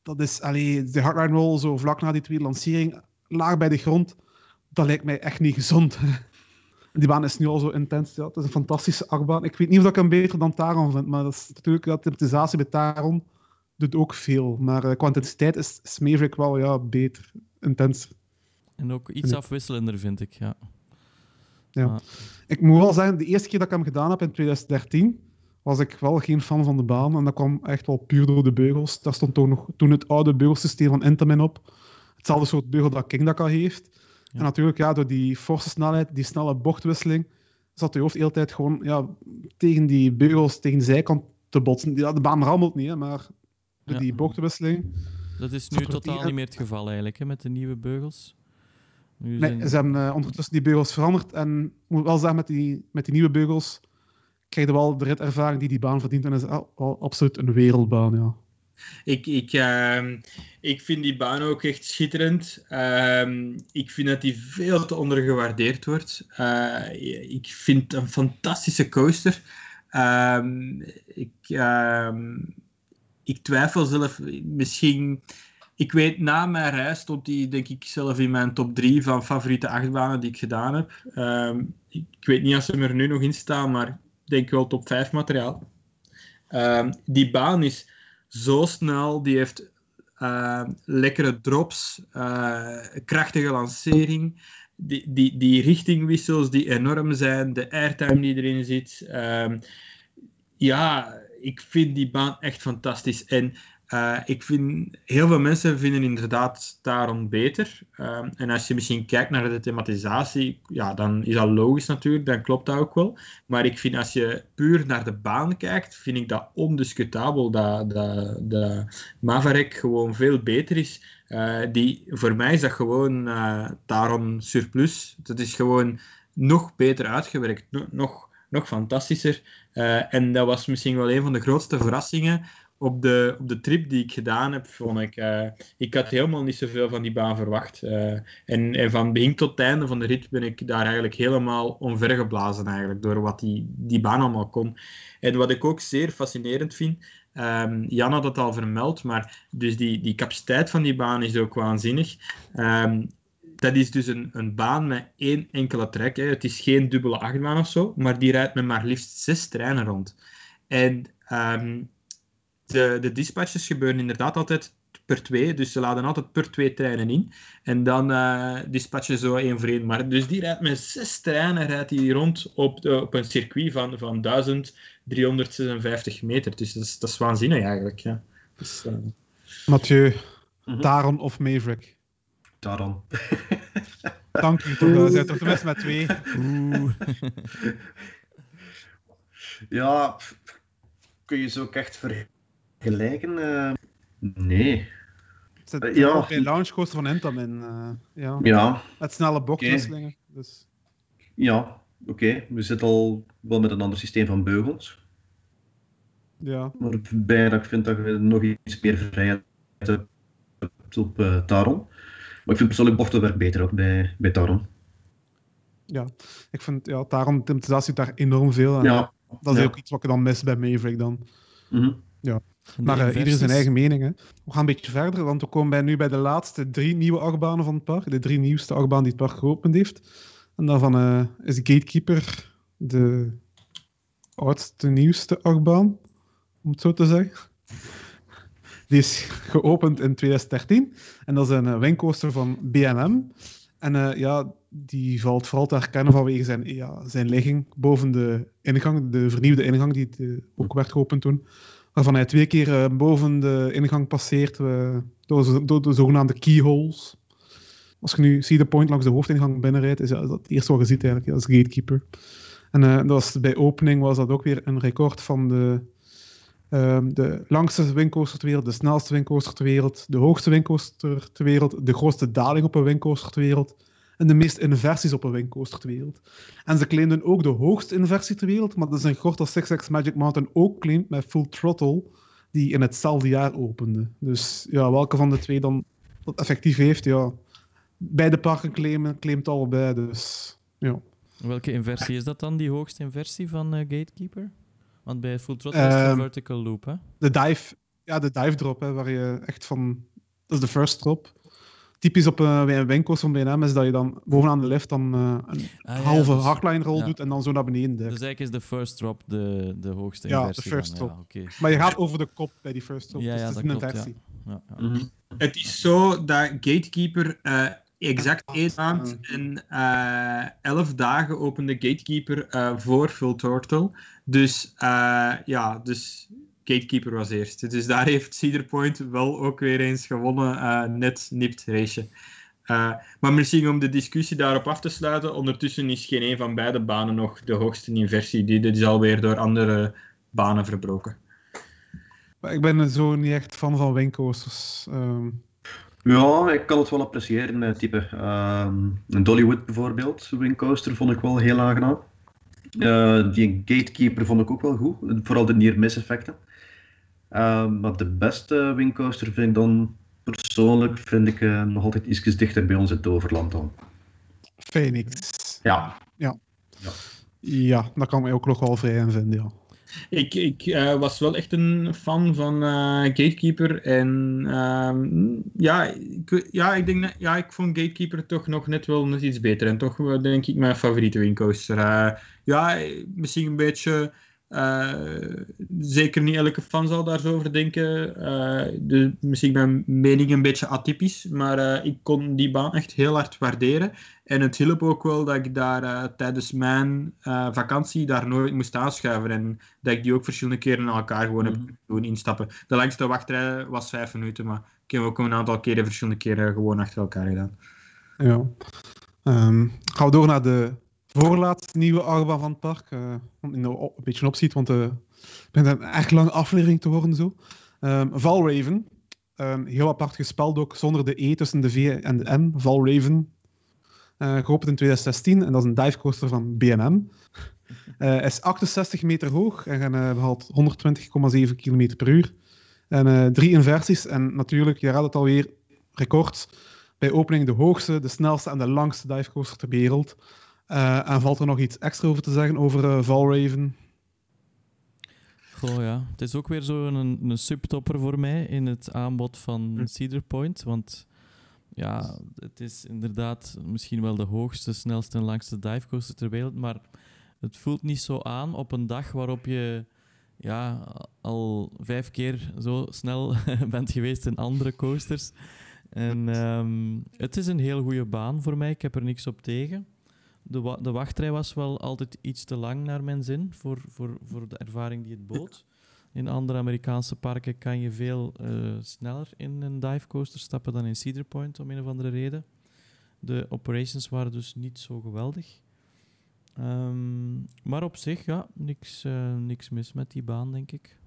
Dat is, allee, de hardline roll zo vlak na die tweede lancering, laag bij de grond. Dat lijkt mij echt niet gezond. Die baan is nu al zo intens. Ja. Het is een fantastische achtbaan. Ik weet niet of ik hem beter dan Taron vind, maar dat is natuurlijk dat de optimisatie bij Taron doet ook veel. Maar eh, qua intensiteit is, is Maverick wel ja, beter, intenser. En ook iets afwisselender, vind ik. Ja. Ja. Maar- Ik moet wel zeggen, de eerste keer dat ik hem gedaan heb in 2013, was ik wel geen fan van de baan. En dat kwam echt wel puur door de beugels. Daar stond toch nog toen het oude beugelsysteem van Intamin op. Hetzelfde soort beugel dat Kingdaka heeft. Ja. En natuurlijk, ja, door die forse snelheid, die snelle bochtwisseling, zat je hoofd de hele tijd gewoon ja, tegen die beugels, tegen de zijkant te botsen. Ja, de baan rammelt niet, hè, maar door Ja. die bochtwisseling... Dat is nu totaal niet meer het geval eigenlijk, hè, met de nieuwe beugels. Nu Nee, zijn- ze hebben eh, ondertussen die beugels veranderd. En ik moet wel zeggen, met die, met die nieuwe beugels krijg je wel de ritervaring die die baan verdient. En dat is absoluut een wereldbaan, ja. Ik, ik, ehm, ik vind die baan ook echt schitterend. Ehm, ik vind dat die veel te ondergewaardeerd wordt. Eh, ik vind een fantastische coaster. Ehm, ik, ik twijfel zelf misschien. Ik weet, na mijn reis stond die denk ik zelf in mijn top 3 van favoriete achtbanen die ik gedaan heb. Ik, weet niet of ze er nu nog in staan, maar ik denk wel top 5 materiaal. Ehm, die baan is zo snel, die heeft eh, lekkere drops, eh, krachtige lancering, die, die, die richtingwissels die enorm zijn, de airtime die erin zit. Ehm, ja, ik vind die baan echt fantastisch. En Uh, ik vind, heel veel mensen vinden inderdaad daarom beter. Uh, en als je misschien kijkt naar de thematisatie, ja, dan is dat logisch natuurlijk, dan klopt dat ook wel. Maar ik vind als je puur naar de baan kijkt, vind ik dat ondiscutabel dat, dat, Maverick gewoon veel beter is. Uh, die, voor mij is dat gewoon daarom surplus. Dat is gewoon nog beter uitgewerkt, nog, nog fantastischer. en dat was misschien wel een van de grootste verrassingen op de, op de trip die ik gedaan heb, vond ik... Uh, ik had helemaal niet zoveel van die baan verwacht. Uh, en, en van begin tot het einde van de rit ben ik daar eigenlijk helemaal onvergeblazen eigenlijk, door wat die, die baan allemaal kon. En wat ik ook zeer fascinerend vind... Um, Jan had het al vermeld, maar dus die, die capaciteit van die baan is ook waanzinnig. Um, dat is dus een, een baan met één enkele trek. Hè. Het is geen dubbele achtbaan of zo, maar die rijdt met maar liefst zes treinen rond. En um, de, de dispatches gebeuren inderdaad altijd per twee, dus ze laden altijd per twee treinen in. En dan uh, dispatchen zo één voor één. Maar dus die rijdt met zes treinen rijdt hij rond op, de, op een circuit van, van 1356 meter. Dus dat is, dat is waanzinnig eigenlijk. Ja. Dus, uh... Mathieu, mm Taron of Maverick? Taron. Dank u, toch. We zijn toch tenminste met twee. Oeh. ja, kun je zo ook echt ver Gelijken? Uh, nee. Het zit uh, ja. geen launchcoaster van Intamin. Uh, ja. ja. Met snelle bochtwisselingen. Okay. Dus. Ja, oké. Okay. We zitten al wel met een ander systeem van beugels. Ja. Waarbij dat ik vind dat je nog iets meer vrijheid hebt op uh, Taron. Maar ik vind persoonlijk bochtenwerk beter ook bij, bij Taron. Ja, ik vind ja, Taron, de daar enorm veel. En ja. Dat is ja. ook iets wat ik dan mis bij Maverick dan. Mm -hmm. Ja. Maar uh, iedereen zijn eigen mening. Hè. We gaan een beetje verder, want we komen bij, nu bij de laatste drie nieuwe achtbanen van het park. De drie nieuwste achtbanen die het park geopend heeft. En daarvan uh, is Gatekeeper de oudste, nieuwste achtbaan, om het zo te zeggen. Die is geopend in 2013. En dat is een uh, wingcoaster van B&M. En uh, ja, die valt vooral te herkennen vanwege zijn, ja, zijn ligging boven de ingang, de vernieuwde ingang die ook werd geopend toen waarvan hij twee keer uh, boven de ingang passeert uh, door, de zogenaamde keyholes. Als je nu zie de point langs de hoofdingang binnenrijdt, is dat het eerste wat je ziet eigenlijk als gatekeeper. En uh, dat was, bij opening was dat ook weer een record van de, de langste windcoaster ter wereld, de snelste windcoaster ter wereld, de hoogste windcoaster ter wereld, de grootste daling op een windcoaster ter wereld en de meeste inversies op een wingcoaster ter wereld. En ze claimden ook de hoogste inversie ter wereld, maar dat is een gort als Six Flags Magic Mountain ook claimt met Full Throttle, die in hetzelfde jaar opende. Dus ja, welke van de twee dan dat effectief heeft, ja. Beide parken claimen, claimt allebei, dus ja. Welke inversie is dat dan, die hoogste inversie van uh, Gatekeeper? Want bij Full Throttle is het een vertical loop, hè? De dive, ja, de dive drop, hè, waar je echt van... Dat is de first drop typisch op een, een winkels van BNM is dat je dan bovenaan de lift dan uh, een ah, halve ja, dus, hardline roll ja. doet en dan zo naar beneden duikt. Dus eigenlijk is de first drop de, de hoogste ja, inversie. Ja, de first dan, drop. Okay. Maar je gaat over de kop bij die first drop, ja, dus ja, het is dat een klopt, inversie. Ja. Mm -hmm. Het is zo dat Gatekeeper uh, exact één maand en uh, elf dagen opende Gatekeeper uh, voor Full Turtle. Dus ja, dus Gatekeeper was eerst. Dus daar heeft Cedar Point wel ook weer eens gewonnen, net nipt race. Uh, maar misschien om de discussie daarop af te sluiten, ondertussen is geen een van beide banen nog de hoogste inversie. Die, dit is alweer door andere banen verbroken. Ik ben zo niet echt fan van wingcoasters. Um... Ja, ik kan het wel appreciëren, met type. Um, een Dollywood bijvoorbeeld, wingcoaster, vond ik wel heel aangenaam. Uh, die Gatekeeper vond ik ook wel goed, vooral de near-miss effecten. Uh, maar de beste wingcoaster vind ik dan persoonlijk vind ik uh, nog altijd iets dichter bij ons het Overland dan. Phoenix. Ja. Ja. Ja, ja daar kan ik ook nog wel vrij in vinden, ja. Ik, ik uh, was wel echt een fan van uh, Gatekeeper. En uh, ja, ik, ja, ik denk, ja, ik vond Gatekeeper toch nog net wel net iets beter. En toch denk ik mijn favoriete windcoaster. ja, misschien een beetje Uh, zeker niet elke fan zal daar zo over denken. Uh, dus misschien mijn mening een beetje atypisch, maar uh, ik kon die baan echt heel hard waarderen. En het hielp ook wel dat ik daar tijdens mijn vakantie daar nooit moest aanschuiven. En dat ik die ook verschillende keren naar elkaar gewoon heb mhm. doen instappen. De langste wachtrij was vijf minuten, maar ik heb ook een aantal keren verschillende keren gewoon achter elkaar gedaan. Ja. Um, gaan we door naar de voorlaatste nieuwe achtbaan van het park. Uh, in de, een beetje opziet, want uh, het een echt lange aflevering te worden zo. Um, Valraven. Um, heel apart gespeld ook, zonder de E tussen de V en de M. Valraven. Uh, geopend in 2016 en dat is een divecoaster van B&M. Uh, is 68 meter hoog en behaalt 120,7 km per uur. En drie inversies en natuurlijk, je raadt het alweer, records. Bij opening de hoogste, de snelste en de langste divecoaster ter wereld. Uh, en valt er nog iets extra over te zeggen over uh, Valraven? Goh ja, het is ook weer zo'n een, een subtopper voor mij in het aanbod van hm. Cedar Point. Want ja, het is inderdaad misschien wel de hoogste, snelste en langste divecoaster ter wereld. Maar het voelt niet zo aan op een dag waarop je ja, al vijf keer zo snel bent geweest in andere coasters. En um, het is een heel goede baan voor mij. Ik heb er niks op tegen de, wa de wachtrij was wel altijd iets te lang naar mijn zin voor, voor, voor de ervaring die het bood. In andere Amerikaanse parken kan je veel uh, sneller in een divecoaster stappen dan in Cedar Point, om een of andere reden. De operations waren dus niet zo geweldig. Um, maar op zich, ja, niks, uh, niks mis met die baan, denk ik.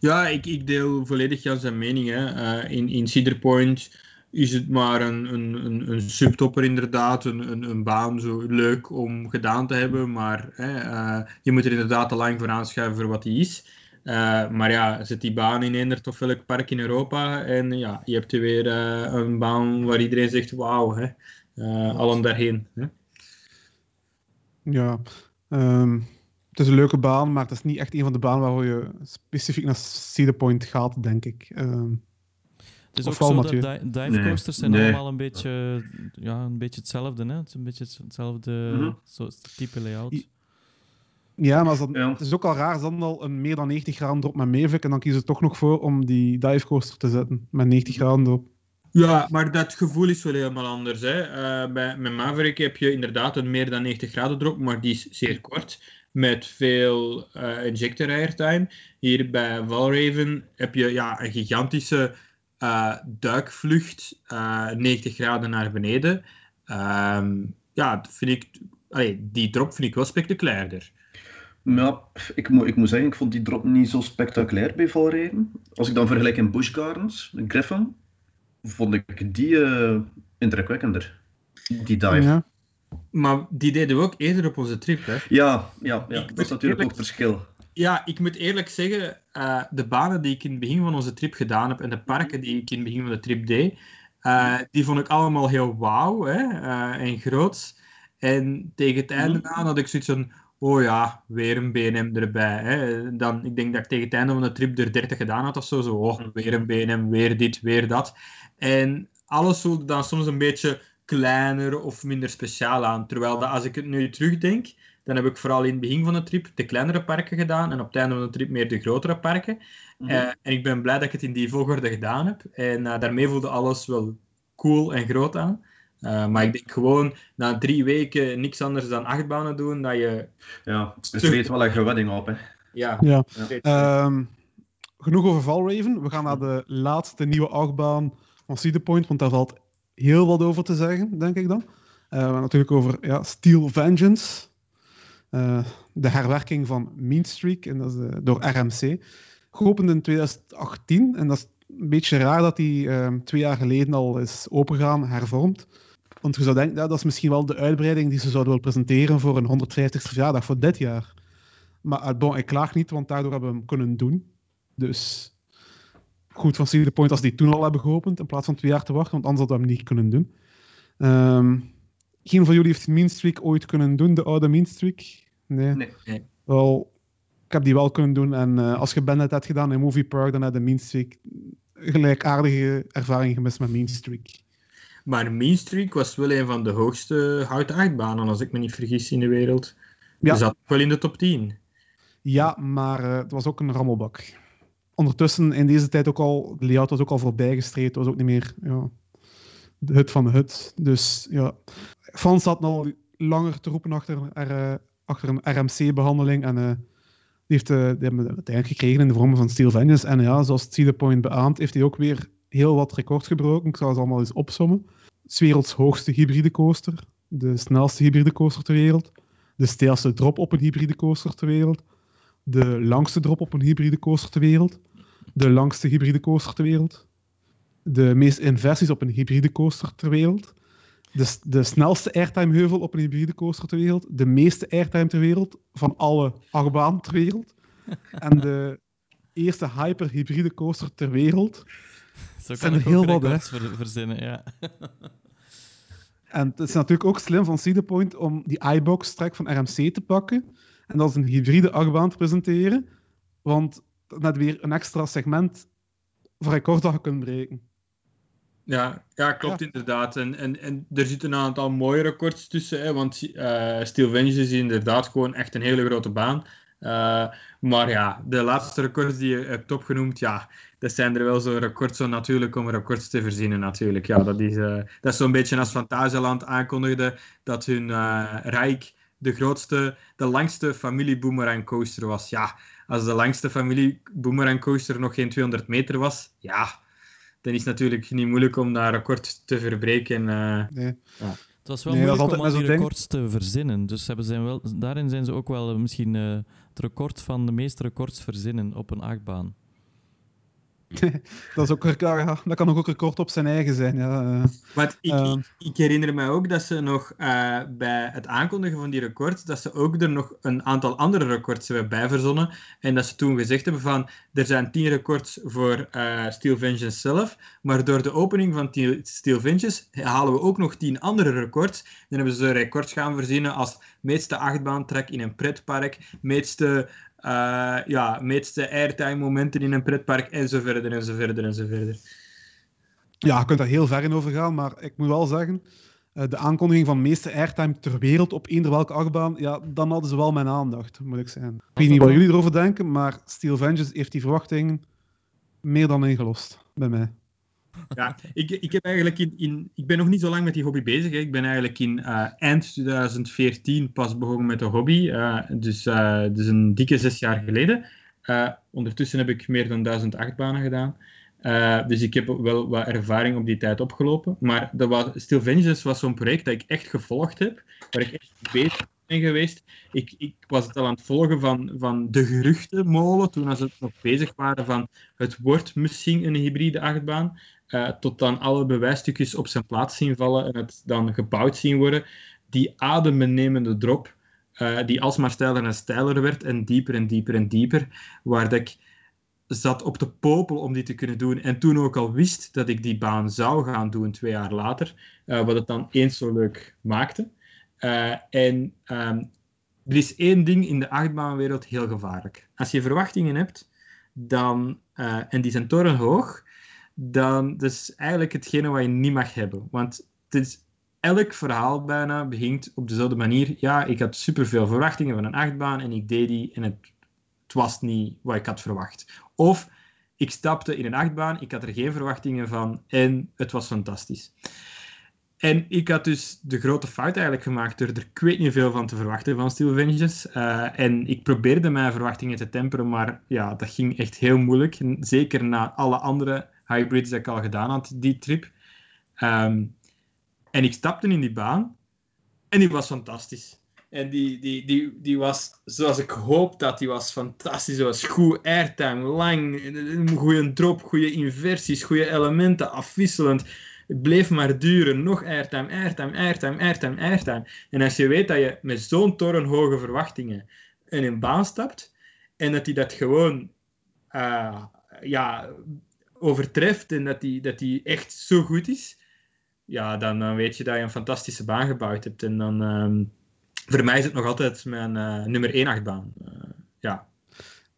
Ja, ik, ik deel volledig Jan zijn mening. Hè. Uh, in, in Cedar Point is het maar een, een, een, een subtopper inderdaad, een, een, een, baan zo leuk om gedaan te hebben, maar hè, uh, je moet er inderdaad te lang voor aanschuiven voor wat die is. Uh, maar ja, zet die baan in eender of welk park in Europa en ja, je hebt er weer uh, een baan waar iedereen zegt wauw, hè. allen daarheen. Hè? Ja, um, het is een leuke baan, maar het is niet echt een van de banen waar je specifiek naar Cedar Point gaat, denk ik. Um, het is ook zo dat di divecoasters zijn allemaal een beetje, ja, een beetje hetzelfde. Hè? Het is een beetje hetzelfde mm -hmm. type layout. Ja, maar dat, ja. het is ook al raar, dan al een meer dan 90 graden drop met Mavic en dan kiezen ze toch nog voor om die divecoaster te zetten met 90 graden drop. Ja, maar dat gevoel is wel helemaal anders. Hè. Uh, bij, met Maverick heb je inderdaad een meer dan 90 graden drop, maar die is zeer kort met veel uh, injector airtime. Hier bij Valraven heb je ja, een gigantische uh, duikvlucht uh, eh, 90 graden naar beneden. Uh, ja, vind ik, allee, die drop vind ik wel spectaculairder. Ja, ik, moet, ik moet zeggen, ik vond die drop niet zo spectaculair bij Valreden. Als ik dan vergelijk in Busch Gardens, Griffin, vond ik die uh, indrukwekkender. Die dive. Ja. Maar die deden we ook eerder op onze trip, hè? Ja, ja, ja. dat is natuurlijk ook verschil. Ja, ik moet eerlijk zeggen, uh, de banen die ik in het begin van onze trip gedaan heb en de parken die ik in het begin van de trip deed, uh, die vond ik allemaal heel wauw hè, uh, en groot. En tegen het einde mhm. aan had ik zoiets van, oh ja, weer een BNM erbij. Hè. Dan, ik denk dat ik tegen het einde van de trip er 30 gedaan had of zo. Zo, oh, weer een BNM, weer dit, weer dat. En alles voelde dan soms een beetje kleiner of minder speciaal aan. Terwijl dat, als ik het nu terugdenk, dan heb ik vooral in het begin van de trip de kleinere parken gedaan en op het einde van de trip meer de grotere parken. Mhm. Eh, en ik ben blij dat ik het in die volgorde gedaan heb. En uh, daarmee voelde alles wel cool en groot aan. Uh, maar ik denk gewoon na drie weken niks anders dan achtbanen doen, dat je... Ja, het treedt wel een gewedding op, hè. Ja. ja. ja. Um, genoeg over Valraven. We gaan naar de laatste nieuwe achtbaan van Cedar Point, want daar valt heel wat over te zeggen, denk ik dan. Uh, natuurlijk over ja, Steel Vengeance. Uh, de herwerking van Mean Streak en dat is, uh, door RMC. Geopend in 2018 en dat is een beetje raar dat die uh, twee jaar geleden al is opengegaan, hervormd. Want je zou denken, dat is misschien wel de uitbreiding die ze zouden willen presenteren voor een 150ste verjaardag voor dit jaar. Maar bon, ik klaag niet, want daardoor hebben we hem kunnen doen. Dus goed van Cedar Point als die toen al hebben geopend, in plaats van twee jaar te wachten, want anders hadden we hem niet kunnen doen. Um, geen van jullie heeft Mean Streak ooit kunnen doen, de oude Mean Streak. Nee. nee. Wel, ik heb die wel kunnen doen. En uh, als je Bandit hebt gedaan in Movie Park, dan heb je Mean Streak gelijkaardige ervaring gemist met Mean Streak. Maar Mean Streak was wel een van de hoogste houten achtbanen, als ik me niet vergis, in de wereld. Ja. Die zat wel in de top 10. Ja, maar uh, het was ook een rammelbak. Ondertussen, in deze tijd ook al, de layout was ook al voorbijgestreed. Het was ook niet meer ja, de hut van de hut. Dus ja, fans zaten al langer te roepen achter, er, achter een RMC-behandeling. En uh, die, heeft, die hebben het uiteindelijk gekregen in de vorm van Steel Vengeance. En ja, zoals Cedar Point beaamt, heeft hij ook weer heel wat records gebroken. Ik zal ze allemaal eens opsommen. Het werelds hoogste hybride coaster. De snelste hybride coaster ter wereld. De steilste drop op een hybride coaster ter wereld. De langste drop op een hybride coaster ter wereld. De langste hybride coaster ter wereld. De meeste inversies op een hybride coaster ter wereld. De, de snelste airtime heuvel op een hybride coaster ter wereld. De meeste airtime ter wereld van alle achtbanen ter wereld. En de eerste hyper hybride coaster ter wereld. Zo kan ik heel wat hè? verzinnen, ja. En het is natuurlijk ook slim van Cedar Point om die iBox-track van RMC te pakken en dat als een hybride achtbaan te presenteren, want net weer een extra segment voor recorddag kunnen breken. Ja, ja klopt inderdaad. En, en, en er zitten een aantal mooie records tussen, hè, want uh, Steel Vengeance is inderdaad gewoon echt een hele grote baan. Uh, maar ja, de laatste records die je hebt opgenoemd, ja, dat zijn er wel zo records zo natuurlijk om records te verzinnen natuurlijk. Ja, dat is, uh, dat is zo'n beetje als Fantasieland aankondigde dat hun Rijk de grootste, de langste familie boomerang coaster was. Ja, als de langste familie boomerang coaster nog geen 200 meter was, ja, dan is het natuurlijk niet moeilijk om dat record te verbreken. nee. ja. Het was wel nee, moeilijk om al die records te verzinnen. Dus hebben zijn wel, daarin zijn ze ook wel misschien uh, het record van de meeste records verzinnen op een achtbaan. dat, is ook, ja, dat kan ook record op zijn eigen zijn. Ja. Maar ik, uh, ik, herinner me ook dat ze nog uh, bij het aankondigen van die records, dat ze ook er nog een aantal andere records hebben bijverzonnen. En dat ze toen gezegd hebben van, er zijn tien records voor uh, Steel Vengeance zelf, maar door de opening van Steel Vengeance halen we ook nog tien andere records. Dan hebben ze records gaan verzinnen als meeste achtbaantrek in een pretpark, meeste uh, ja, meeste airtime momenten in een pretpark en zo verder en zo verder en zo verder. Ja, je kunt daar heel ver in over gaan, maar ik moet wel zeggen, uh, de aankondiging van meeste airtime ter wereld op eender welke achtbaan, ja, dan hadden ze wel mijn aandacht, moet ik zeggen. Ik weet niet wat jullie erover denken, maar Steel Vengeance heeft die verwachting meer dan ingelost bij mij. Ja, ik, ik, heb eigenlijk in, in, ik ben nog niet zo lang met die hobby bezig. Hè. Ik ben eigenlijk in uh, eind 2014 pas begonnen met de hobby. Uh, dus, dus een dikke zes jaar geleden. ondertussen heb ik meer dan duizend achtbanen gedaan. dus ik heb wel wat ervaring op die tijd opgelopen. Maar dat was, Still Vengeance was zo'n project dat ik echt gevolgd heb. Waar ik echt bezig ben geweest. Ik, ik was het al aan het volgen van, van de geruchtenmolen. Toen ze nog bezig waren van het wordt misschien een hybride achtbaan. Uh, tot dan alle bewijsstukjes op zijn plaats zien vallen en het dan gebouwd zien worden. Die adembenemende drop, uh, die alsmaar steiler en steiler werd en dieper en dieper en dieper, waar ik zat op de popel om die te kunnen doen en toen ook al wist dat ik die baan zou gaan doen twee jaar later, uh, wat het dan eens zo leuk maakte. en um, er is één ding in de achtbaanwereld heel gevaarlijk. Als je verwachtingen hebt, dan, en die zijn torenhoog, dan is eigenlijk hetgene wat je niet mag hebben. Want het elk verhaal bijna begint op dezelfde manier. Ja, ik had superveel verwachtingen van een achtbaan en ik deed die en het, was niet wat ik had verwacht. Of ik stapte in een achtbaan, ik had er geen verwachtingen van en het was fantastisch. En ik had dus de grote fout eigenlijk gemaakt door er ik niet veel van te verwachten van Steel Vengeance. Uh, en ik probeerde mijn verwachtingen te temperen, maar ja, dat ging echt heel moeilijk. Zeker na alle andere hybrids dat ik al gedaan had, die trip. Ehm, en ik stapte in die baan en die was fantastisch. En die, die, die, die was zoals ik hoop dat die was fantastisch. Die was goed airtime, lang, goede drop, goede inversies, goede elementen, afwisselend. Het bleef maar duren. Nog airtime, airtime, airtime, airtime, airtime. En als je weet dat je met zo'n torenhoge verwachtingen in een baan stapt en dat hij dat gewoon uh, ja, overtreft en dat die, dat die echt zo goed is, ja, dan, dan weet je dat je een fantastische baan gebouwd hebt. En dan, um, voor mij is het nog altijd mijn uh, nummer 1 achtbaan. Uh, ja.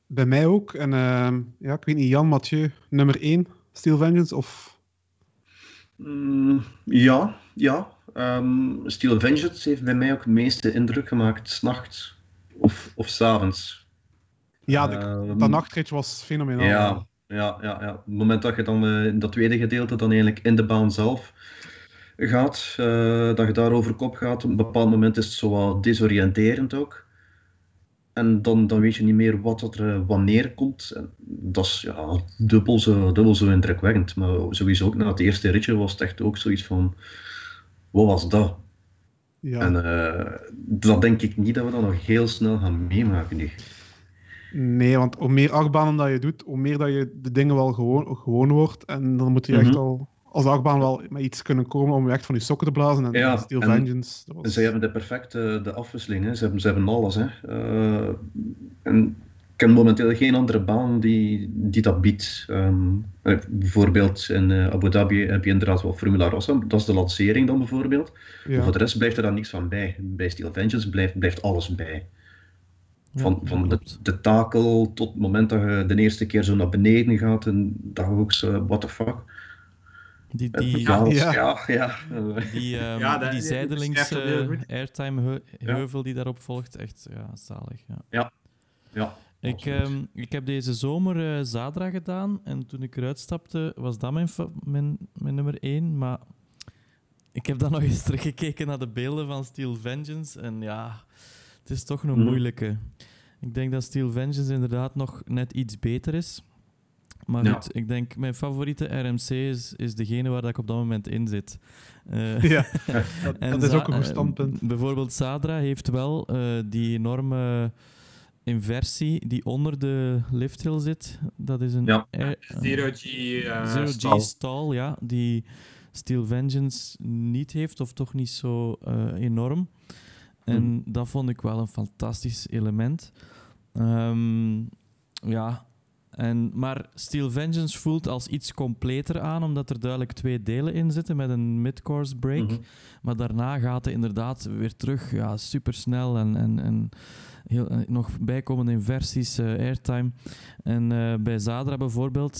Bij mij ook. En uh, ja, ik weet niet, Jan, Mathieu, nummer 1, Steel Vengeance of... Mm, ja, ja. Um, Steel Vengeance heeft bij mij ook het meeste indruk gemaakt, s'nachts of, of s'avonds. Ja, de, Ehm, dat nachtritje was fenomenaal. Ja, ja, ja, ja. Op het moment dat je dan eh, in dat tweede gedeelte dan eigenlijk in de baan zelf gaat, eh, dat je daar over kop gaat, op een bepaald moment is het zo desoriënterend ook. En dan, dan weet je niet meer wat dat er eh, wanneer komt. En dat is ja, dubbel, zo, dubbel zo indrukwekkend. Maar sowieso ook na het eerste ritje was het echt ook zoiets van, wat was dat? Ja. En dat denk ik niet dat we dat nog heel snel gaan meemaken nu. Nee, want hoe meer achtbanen dat je doet, hoe meer dat je de dingen wel gewoon, gewoon wordt. En dan moet je echt Mhm. al als achtbaan wel met iets kunnen komen om je echt van je sokken te blazen. En Ja, Steel en Vengeance. Was... Ze hebben de perfecte de afwisseling, hè. Ze, hebben, ze hebben alles. Hè. Eh, en ik ken momenteel geen andere baan die, die dat biedt. Ehm, eh, bijvoorbeeld in eh, Abu Dhabi heb je inderdaad wel Formula Rossa, dat is de lancering dan bijvoorbeeld. Maar voor de rest blijft er dan niks van bij. Bij Steel Vengeance blijft, blijft alles bij. Van, van de, de takel tot het moment dat je de eerste keer zo naar beneden gaat en dat je ook zo, what the fuck. Die, die, chaos, ja. ja, ja. die, ehm, Ja, dat- die zijdelings airtime heuvel die daarop volgt, echt ja, zalig. Ja. ja. Ik, ehm, ik heb deze zomer eh, Zadra gedaan en toen ik eruit stapte was dat mijn, mijn, mijn nummer 1. Maar ik heb dan nog eens teruggekeken naar de beelden van Steel Vengeance en ja, het is toch een Mhm. moeilijke. Ik denk dat Steel Vengeance inderdaad nog net iets beter is. Maar Ja. goed, ik denk mijn favoriete RMC is, is degene waar dat ik op dat moment in zit. Eh, Ja, dat, en dat is ook een goed eh, standpunt. bijvoorbeeld Sadra heeft wel eh, die enorme inversie die onder de lifthill zit. Dat is een Ja. air- Zero G. eh, Zero. G stall, ja, die Steel Vengeance niet heeft, of toch niet zo eh, enorm. En Hmm. dat vond ik wel een fantastisch element. Ehm, ja, en, maar Steel Vengeance voelt als iets completer aan, omdat er duidelijk twee delen in zitten met een mid-course break. Mhm. Maar daarna gaat het inderdaad weer terug, ja, supersnel en, en, en heel, eh, nog bijkomende inversies, eh, airtime. En eh, bij Zadra bijvoorbeeld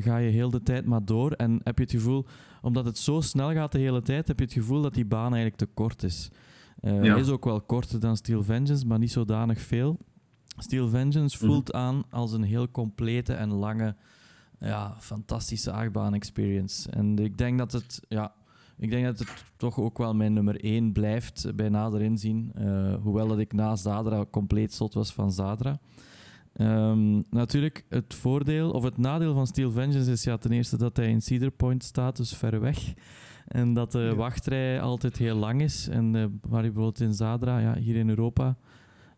ga je heel de tijd maar door en heb je het gevoel, omdat het zo snel gaat de hele tijd, heb je het gevoel dat die baan eigenlijk te kort is. Ja. Hij is ook wel korter dan Steel Vengeance, maar niet zodanig veel. Steel Vengeance Mhm. voelt aan als een heel complete en lange, ja, fantastische achtbaan-experience. En ik denk dat het, ja, ik denk dat het toch ook wel mijn nummer 1 blijft bij nader inzien. Eh, hoewel dat ik na Zadra compleet zot was van Zadra. Ehm, natuurlijk, het voordeel of het nadeel van Steel Vengeance is ja, ten eerste dat hij in Cedar Point staat, dus ver weg. En dat de wachtrij altijd heel lang is. En eh, waar je bijvoorbeeld in Zadra, ja, hier in Europa,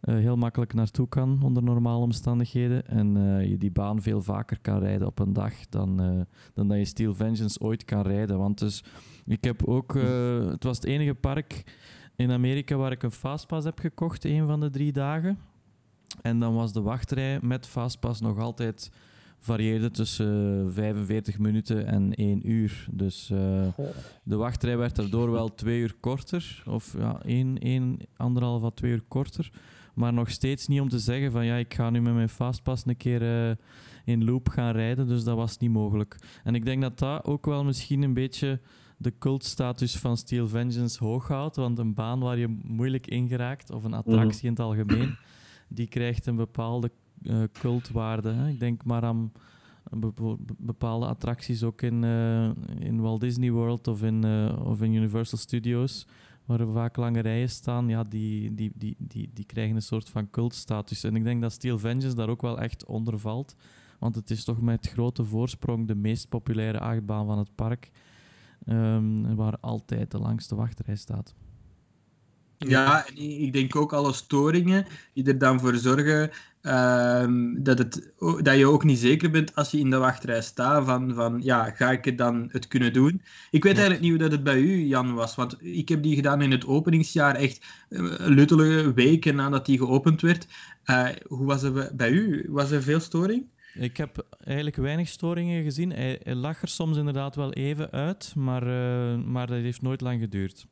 eh, heel makkelijk naartoe kan onder normale omstandigheden. En eh, je die baan veel vaker kan rijden op een dag dan, dan dat je Steel Vengeance ooit kan rijden. Want dus, ik heb ook, het was het enige park in Amerika waar ik een Fastpass heb gekocht, een van de drie dagen. En dan was de wachtrij met Fastpass nog altijd varieerde tussen eh, 45 minuten en 1 uur. Dus eh, de wachtrij werd daardoor wel twee uur korter, of ja, één, één, anderhalf à twee uur korter. Maar nog steeds niet om te zeggen van ja, ik ga nu met mijn Fastpass een keer eh, in loop gaan rijden, dus dat was niet mogelijk. En ik denk dat dat ook wel misschien een beetje de cultstatus van Steel Vengeance hoog houdt, want een baan waar je moeilijk in geraakt, of een attractie in het algemeen, die krijgt een bepaalde eh, cultwaarde. Hè. Ik denk maar aan bepo- bepaalde attracties ook in, eh, in Walt Disney World of in, eh, of in Universal Studios, waar er vaak lange rijen staan, ja, die, die, die, die, die krijgen een soort van cultstatus. En ik denk dat Steel Vengeance daar ook wel echt onder valt, want het is toch met grote voorsprong de meest populaire achtbaan van het park, ehm, waar altijd de langste wachtrij staat. Ja, en ik denk ook alle storingen die er dan voor zorgen ehm, dat, het, dat je ook niet zeker bent als je in de wachtrij staat van, van ja, ga ik het dan het kunnen doen? Ik weet eigenlijk niet hoe dat het bij u, Jan, was, want ik heb die gedaan in het openingsjaar echt uh, luttele weken nadat die geopend werd. Eh, hoe was het bij- u? Was er veel storing? Ik heb eigenlijk weinig storingen gezien. Hij, hij lag er soms inderdaad wel even uit, maar, eh, maar dat heeft nooit lang geduurd.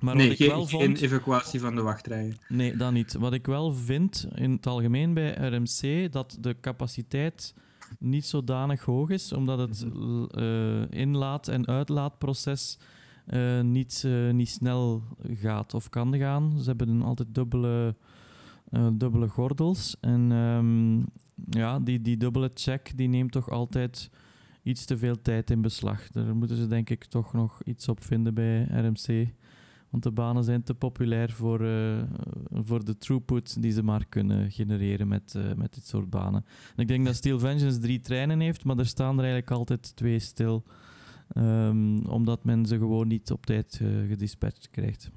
Maar nee, wat ik geen, wel geen evacuatie van de wachtrijen. Nee, dat niet. Wat ik wel vind in het algemeen bij RMC, dat de capaciteit niet zodanig hoog is, omdat het l- eh, inlaat- en uitlaatproces eh, niet, eh, niet snel gaat of kan gaan. Ze hebben een altijd dubbele dubbele gordels. En ehm, ja, die, die dubbele check die neemt toch altijd iets te veel tijd in beslag. Daar moeten ze denk ik toch nog iets op vinden bij RMC. Want de banen zijn te populair voor, eh, voor de throughput die ze maar kunnen genereren met, eh, met dit soort banen. En ik denk dat Steel Vengeance drie treinen heeft, maar er staan er eigenlijk altijd twee stil. Ehm, omdat men ze gewoon niet op tijd uh, krijgt.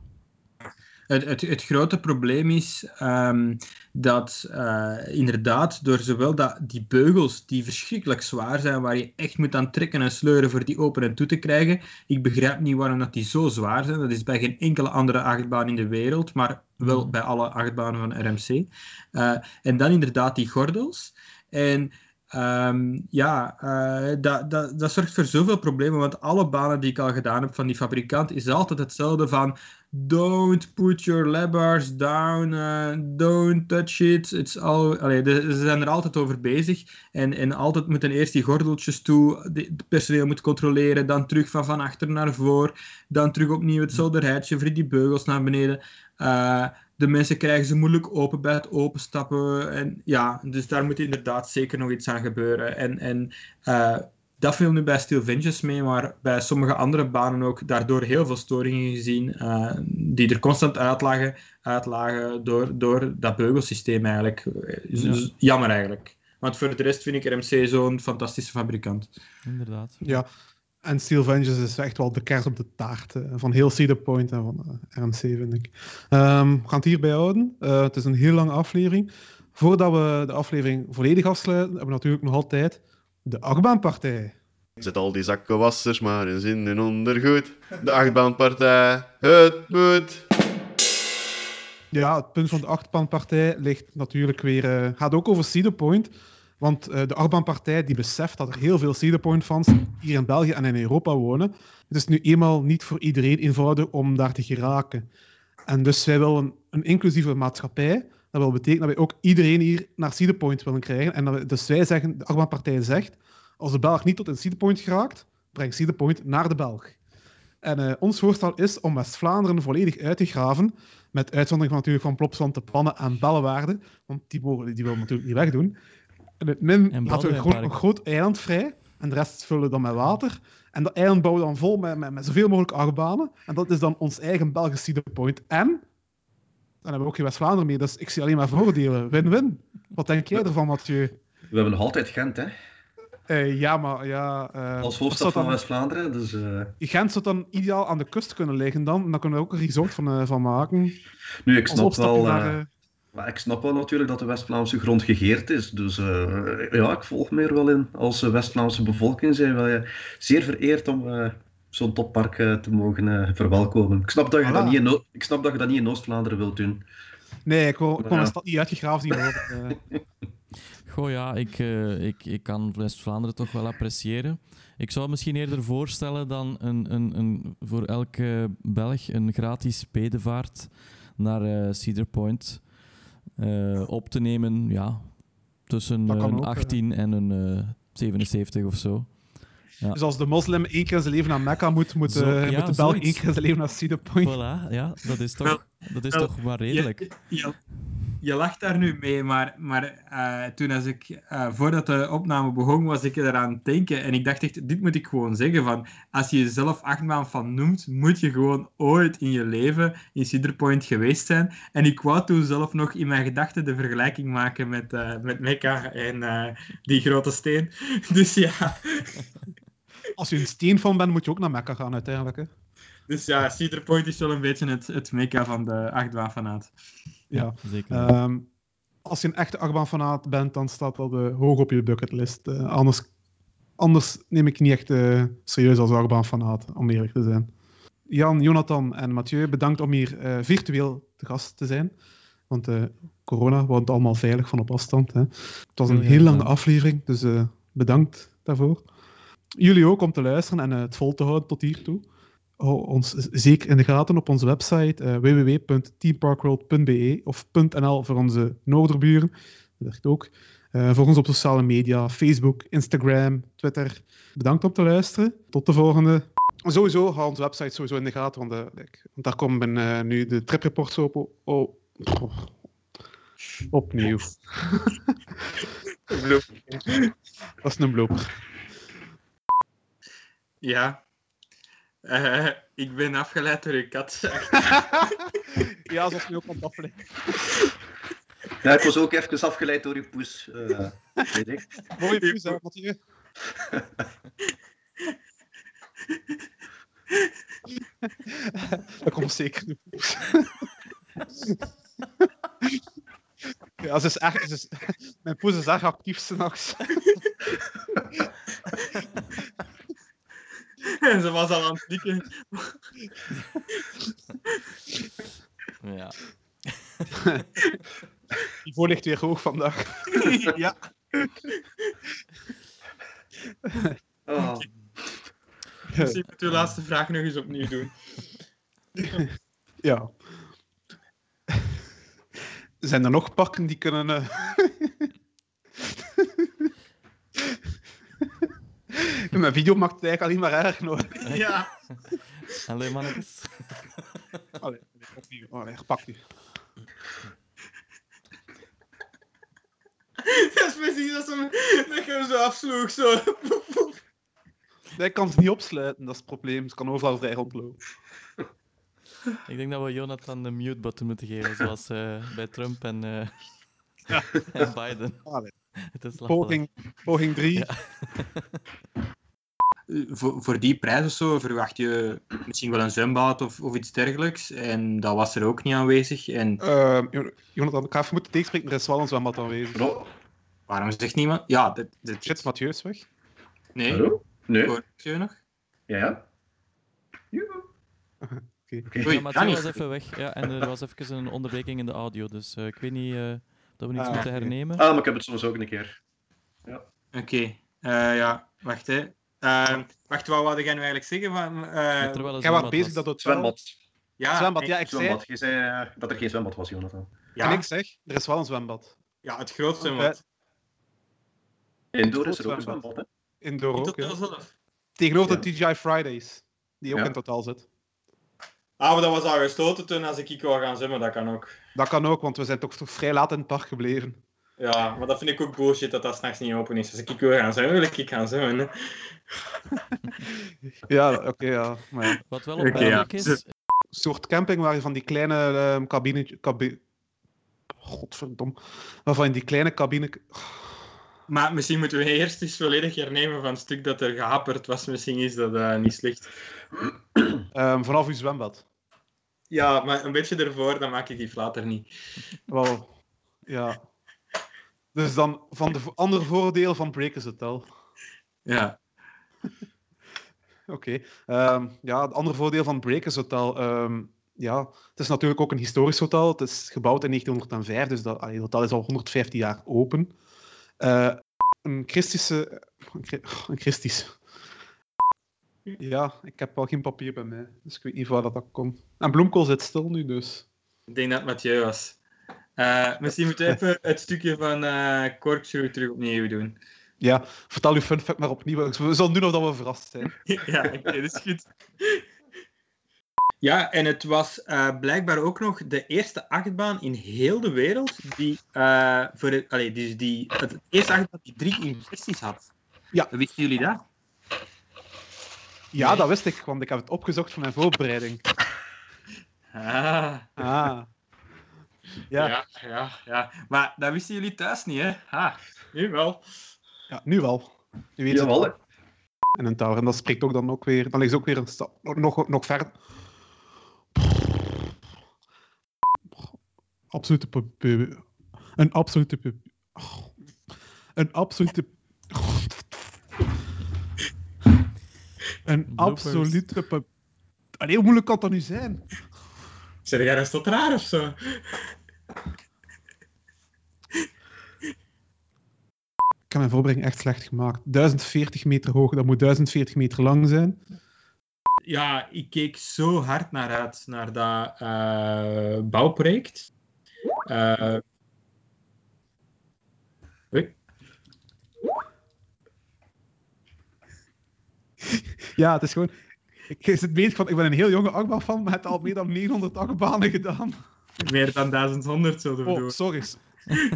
Het, het, het, grote probleem is um, dat uh, inderdaad door zowel dat, die beugels die verschrikkelijk zwaar zijn, waar je echt moet aan trekken en sleuren voor die open en toe te krijgen. Ik begrijp niet waarom dat die zo zwaar zijn. Dat is bij geen enkele andere achtbaan in de wereld, maar wel bij alle achtbanen van RMC. Uh, en dan inderdaad die gordels. En Um, ja, uh, dat, dat, dat zorgt voor zoveel problemen, want alle banen die ik al gedaan heb van die fabrikant is altijd hetzelfde van don't put your levers down, uh, don't touch it. It's all, allee, ze zijn er altijd over bezig en, en altijd moeten eerst die gordeltjes toe, het personeel moet controleren, dan terug van van achter naar voor, dan terug opnieuw het solderheidje, voor die beugels naar beneden. Uh, de mensen krijgen ze moeilijk open bij het openstappen. En ja, dus daar moet inderdaad zeker nog iets aan gebeuren. En, en uh, dat viel nu bij Steel Vengeance mee, maar bij sommige andere banen ook daardoor heel veel storingen gezien, uh, die er constant uitlagen, uitlagen door, door dat beugelsysteem eigenlijk. Ja. Jammer eigenlijk. Want voor de rest vind ik RMC zo'n fantastische fabrikant. Inderdaad. Ja, en Steel Vengeance is echt wel de kers op de taart uh, van heel Cedar Point en van uh, RMC, vind ik. Um, we gaan het hierbij houden. Uh, het is een heel lange aflevering. Voordat we de aflevering volledig afsluiten, hebben we natuurlijk nog altijd de achtbaanpartij. Zet al die zakkenwassers maar eens in hun ondergoed. De achtbaanpartij, het moet. Ja, het punt van de achtbaanpartij ligt natuurlijk weer... gaat ook over Cedar Point... Want uh, de Achtbaanpartij die beseft dat er heel veel Cedar Point-fans hier in België en in Europa wonen. Het is nu eenmaal niet voor iedereen eenvoudig om daar te geraken. En dus wij willen een, een inclusieve maatschappij. Dat wil betekenen dat wij ook iedereen hier naar Cedar Point willen krijgen. En dat we, dus wij zeggen, de Achtbaanpartij zegt, als de Belg niet tot een Cedar Point geraakt, breng Cedar Point naar de Belg. En uh, ons voorstel is om West-Vlaanderen volledig uit te graven, met uitzondering natuurlijk van Plopsland, de Pannen en Bellewaarde, want die, mogen, die willen we natuurlijk niet wegdoen. En het min laten we een groot, een groot eiland vrij. En de rest vullen we dan met water. En dat eiland bouwen we dan vol met, met, met zoveel mogelijk achtbanen. En dat is dan ons eigen Belgisch Cedar Point. En dan hebben we ook geen West-Vlaanderen mee. Dus ik zie alleen maar voordelen. Win-win. Wat denk jij ervan, Mathieu? We hebben nog altijd Gent, hè? Uh, ja, maar ja... Uh, Als hoofdstad van West-Vlaanderen, dus... Uh... Gent zou dan ideaal aan de kust kunnen liggen dan. Dan kunnen we ook een resort van, van maken. Nu, ik snap wel... Naar, maar ik snap wel natuurlijk dat de West-Vlaamse grond gegeerd is. Dus ja, ik volg me er wel in. Als West-Vlaamse bevolking zijn wij zeer vereerd om zo'n toppark uh, te mogen verwelkomen. Ik snap, dat je, voilà. dat, niet in o ik snap dat je dat niet in Oost-Vlaanderen wilt doen. Nee, ik kon, ja. een stad niet uitgegraven zien worden. Goh ja, ik, ik, ik kan West-Vlaanderen toch wel appreciëren. Ik zou misschien eerder voorstellen dan een, een, een, voor elke Belg een gratis bedevaart naar Cedar Point. Uh, op te nemen, ja, tussen een ook, 18 uh, en een uh, 77 of zo. Ja. Dus als de moslim één keer zijn leven naar Mekka moet, moet, zo, ja, moet de Belg één keer zijn leven naar Cedar Point. Voilà, ja, dat is toch, dat is toch maar redelijk. Ja, je lacht daar nu mee, maar, maar uh, toen als ik, uh, voordat de opname begon, was ik eraan denken. En ik dacht echt, dit moet ik gewoon zeggen. Van, als je jezelf achtbaan van noemt, moet je gewoon ooit in je leven in Cedar Point geweest zijn. En ik wou toen zelf nog in mijn gedachten de vergelijking maken met, uh, met Mekka en die grote steen. Dus ja. Als je een steen van bent, moet je ook naar Mekka gaan uiteindelijk. Hè? Dus ja, Cedar Point is wel een beetje het, het Mekka van de achtbaanfanaat. Ja, zeker. Um, als je een echte achtbaanfanaat bent, dan staat dat uh, hoog op je bucketlist. Uh, anders, anders neem ik niet echt uh, serieus als achtbaanfanaat, om eerlijk te zijn. Jan, Jonathan en Mathieu, bedankt om hier virtueel te gast te zijn. Want corona wordt allemaal veilig van op afstand. Hè. Het was een heel lange aflevering, dus bedankt daarvoor. Jullie ook om te luisteren en het vol te houden tot hiertoe hou ons zeker in de gaten op onze website uh, www.teamparkworld.be of .nl voor onze noorderburen. Dat werkt ook. Uh, voor ons op sociale media, Facebook, Instagram, Twitter. Bedankt om te luisteren. Tot de volgende. Sowieso, hou onze website sowieso in de gaten, want, uh, want daar komen uh, nu de tripreports op. Oh. Opnieuw. Dat is een blooper. Ja. Eh, ik ben afgeleid door uw kat. ja, zoals nu ook aan het afleiden. Ja, ik was ook even afgeleid door uw poes. eh, weet ik. Mooie poes, hè, Mathieu. Dat komt zeker de poes. Ja, ze is echt, ze is, mijn poes is erg actief s'nachts. En ze was al aan het knikken. Ja. Niveau ligt weer hoog vandaag. ja. Oh. Misschien moet uw laatste vraag nog eens opnieuw doen. Ja. Zijn er nog parken die kunnen. eh, Mijn video maakt het eigenlijk alleen maar erg. Nou. Ja. Allee, mannetjes. Allee, opnieuw. Allee, pak die. Dat is precies als hem, dat je hem zo afsloeg. Zo. Nee, ik kan ze niet opsluiten, dat is het probleem. Ze kan overal vrij rondlopen. Ik denk dat we Jonathan de mute-button moeten geven, zoals eh, bij Trump en, eh, en Biden. Allee. Het is Poging, poging 3. Ja. Voor, voor die prijs of zo verwacht je misschien wel een zwembad of, of iets dergelijks. En dat was er ook niet aanwezig. En Ehm, Jo- Jonathan, ik ga even moeten tegenspreken, er is wel een zwembad aanwezig. Hallo? waarom zegt niemand? Ja, dit, dit, Shit, Mathieu is weg. nee. Hallo? Nee? Hoor je nog? Ja, ja. Joehoe. Oké. Oei, Ja, kan Mathieu niet. was even weg. Ja, en er was even een onderbreking in de audio, dus eh, ik weet niet uh, dat we iets Ah, moeten hernemen. Ah, maar ik heb het soms ook een keer. Oké. Eh, ja, wacht hè. Eh, wacht, wat wilde jij nu eigenlijk zeggen? Van, eh, Ja, het Jij was zwembad bezig was. dat het Zwembad. ja, Zwembad, ja, ik zei. Zwembad. Je zei eh, dat er geen zwembad was, Jonathan. ja, En ik zeg, er is wel een zwembad. ja, het grootste Oké. zwembad. Indoor is er ook een zwembad. hè? Indoor ook. ja. zelf. Tegenover Ja. de TGI Fridays, die ook Ja. in totaal zit. Ah, maar dat was al gestoten toen als ik ik wou gaan zwemmen, dat kan ook. Dat kan ook, want we zijn toch, toch vrij laat in het park gebleven. Ja, maar dat vind ik ook bullshit dat dat s'nachts niet open is. Als ik wil gaan zwemmen, wil ik gaan zwemmen. Ja, oké, ja. Maar. Wat wel opmerkelijk ja. is, Een soort camping waar je van die kleine ehm cabine... Cabi... Godverdom. Waarvan die kleine cabine... Maar misschien moeten we eerst eens volledig hernemen van het stuk dat er gehaperd was. Misschien is dat eh, niet slecht. ehm, vanaf uw zwembad. Ja, maar een beetje ervoor, dan maak ik die later niet. Wel, ja. Dus dan van de andere voordeel van Breakers Hotel. Ja. Oké. Ehm, ja, het andere voordeel van Breakers Hotel. ehm, ja, het is natuurlijk ook een historisch hotel. Het is gebouwd in 1905, dus dat, allee, het hotel is al 115 jaar open. Eh, een christische... Een, chri- een christisch... Ja, ik heb wel geen papier bij mij, dus ik weet niet waar dat, dat komt. En Bloemkool zit stil nu, dus... Ik denk dat het Mathieu was. Eh, misschien moeten we even het stukje van Corkscrew terug opnieuw doen. Ja, vertel uw fun fact maar opnieuw. We zullen doen of dat we verrast zijn. ja, oké, dat is goed. Ja, en het was eh, blijkbaar ook nog de eerste achtbaan in heel de wereld die, voor het, allee, dus die het eerste achtbaan die drie inversies had. Ja. Wisten jullie dat? Ja, Nee. dat wist ik, want ik heb het opgezocht voor mijn voorbereiding. Ah, Ah. Ja, ja. ja, ja, ja. Maar dat wisten jullie thuis niet, hè? Ha, nu wel. nu wel. Nu weet Jawel, het wel. En een tower. En dat spreekt ook dan ook weer... Dan ligt ook weer een stap... Nog, nog, verder... Absolute... Een absolute... Een absolute... Een Bloopers. absolute... Allee, hoe moeilijk kan dat nu zijn? Zeg jij een stotteraar of zo? Ik heb mijn voorbereiding echt slecht gemaakt. 1040 meter hoog, dat moet 1040 meter lang zijn. Ja, ik keek zo hard naar uit, naar dat eh, bouwproject. Eh, Ja, het is gewoon... Ik zit bezig van, ik ben een heel jonge achtbaan van, maar heb al meer dan 900 achtbanen gedaan. meer dan 1100 zullen we Oh, doen. sorry. Is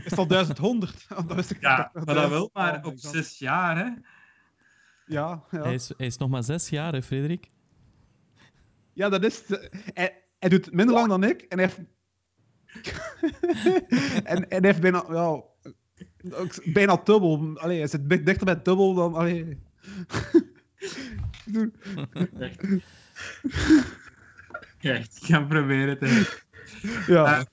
het al 1100? dat wist ik Ja, maar dat wel, maar Oh op zes jaar, hè. Ja, ja. Hij, is, hij is nog maar zes jaar, hè, Frederik? ja, dat is... het. Hij, hij doet minder lang dan ik en hij heeft... en, en hij heeft bijna... Ja, bijna dubbel. Allee, hij zit dichter bij dubbel dan... Allee. Echt, ik ga proberen te... Ja. Eh,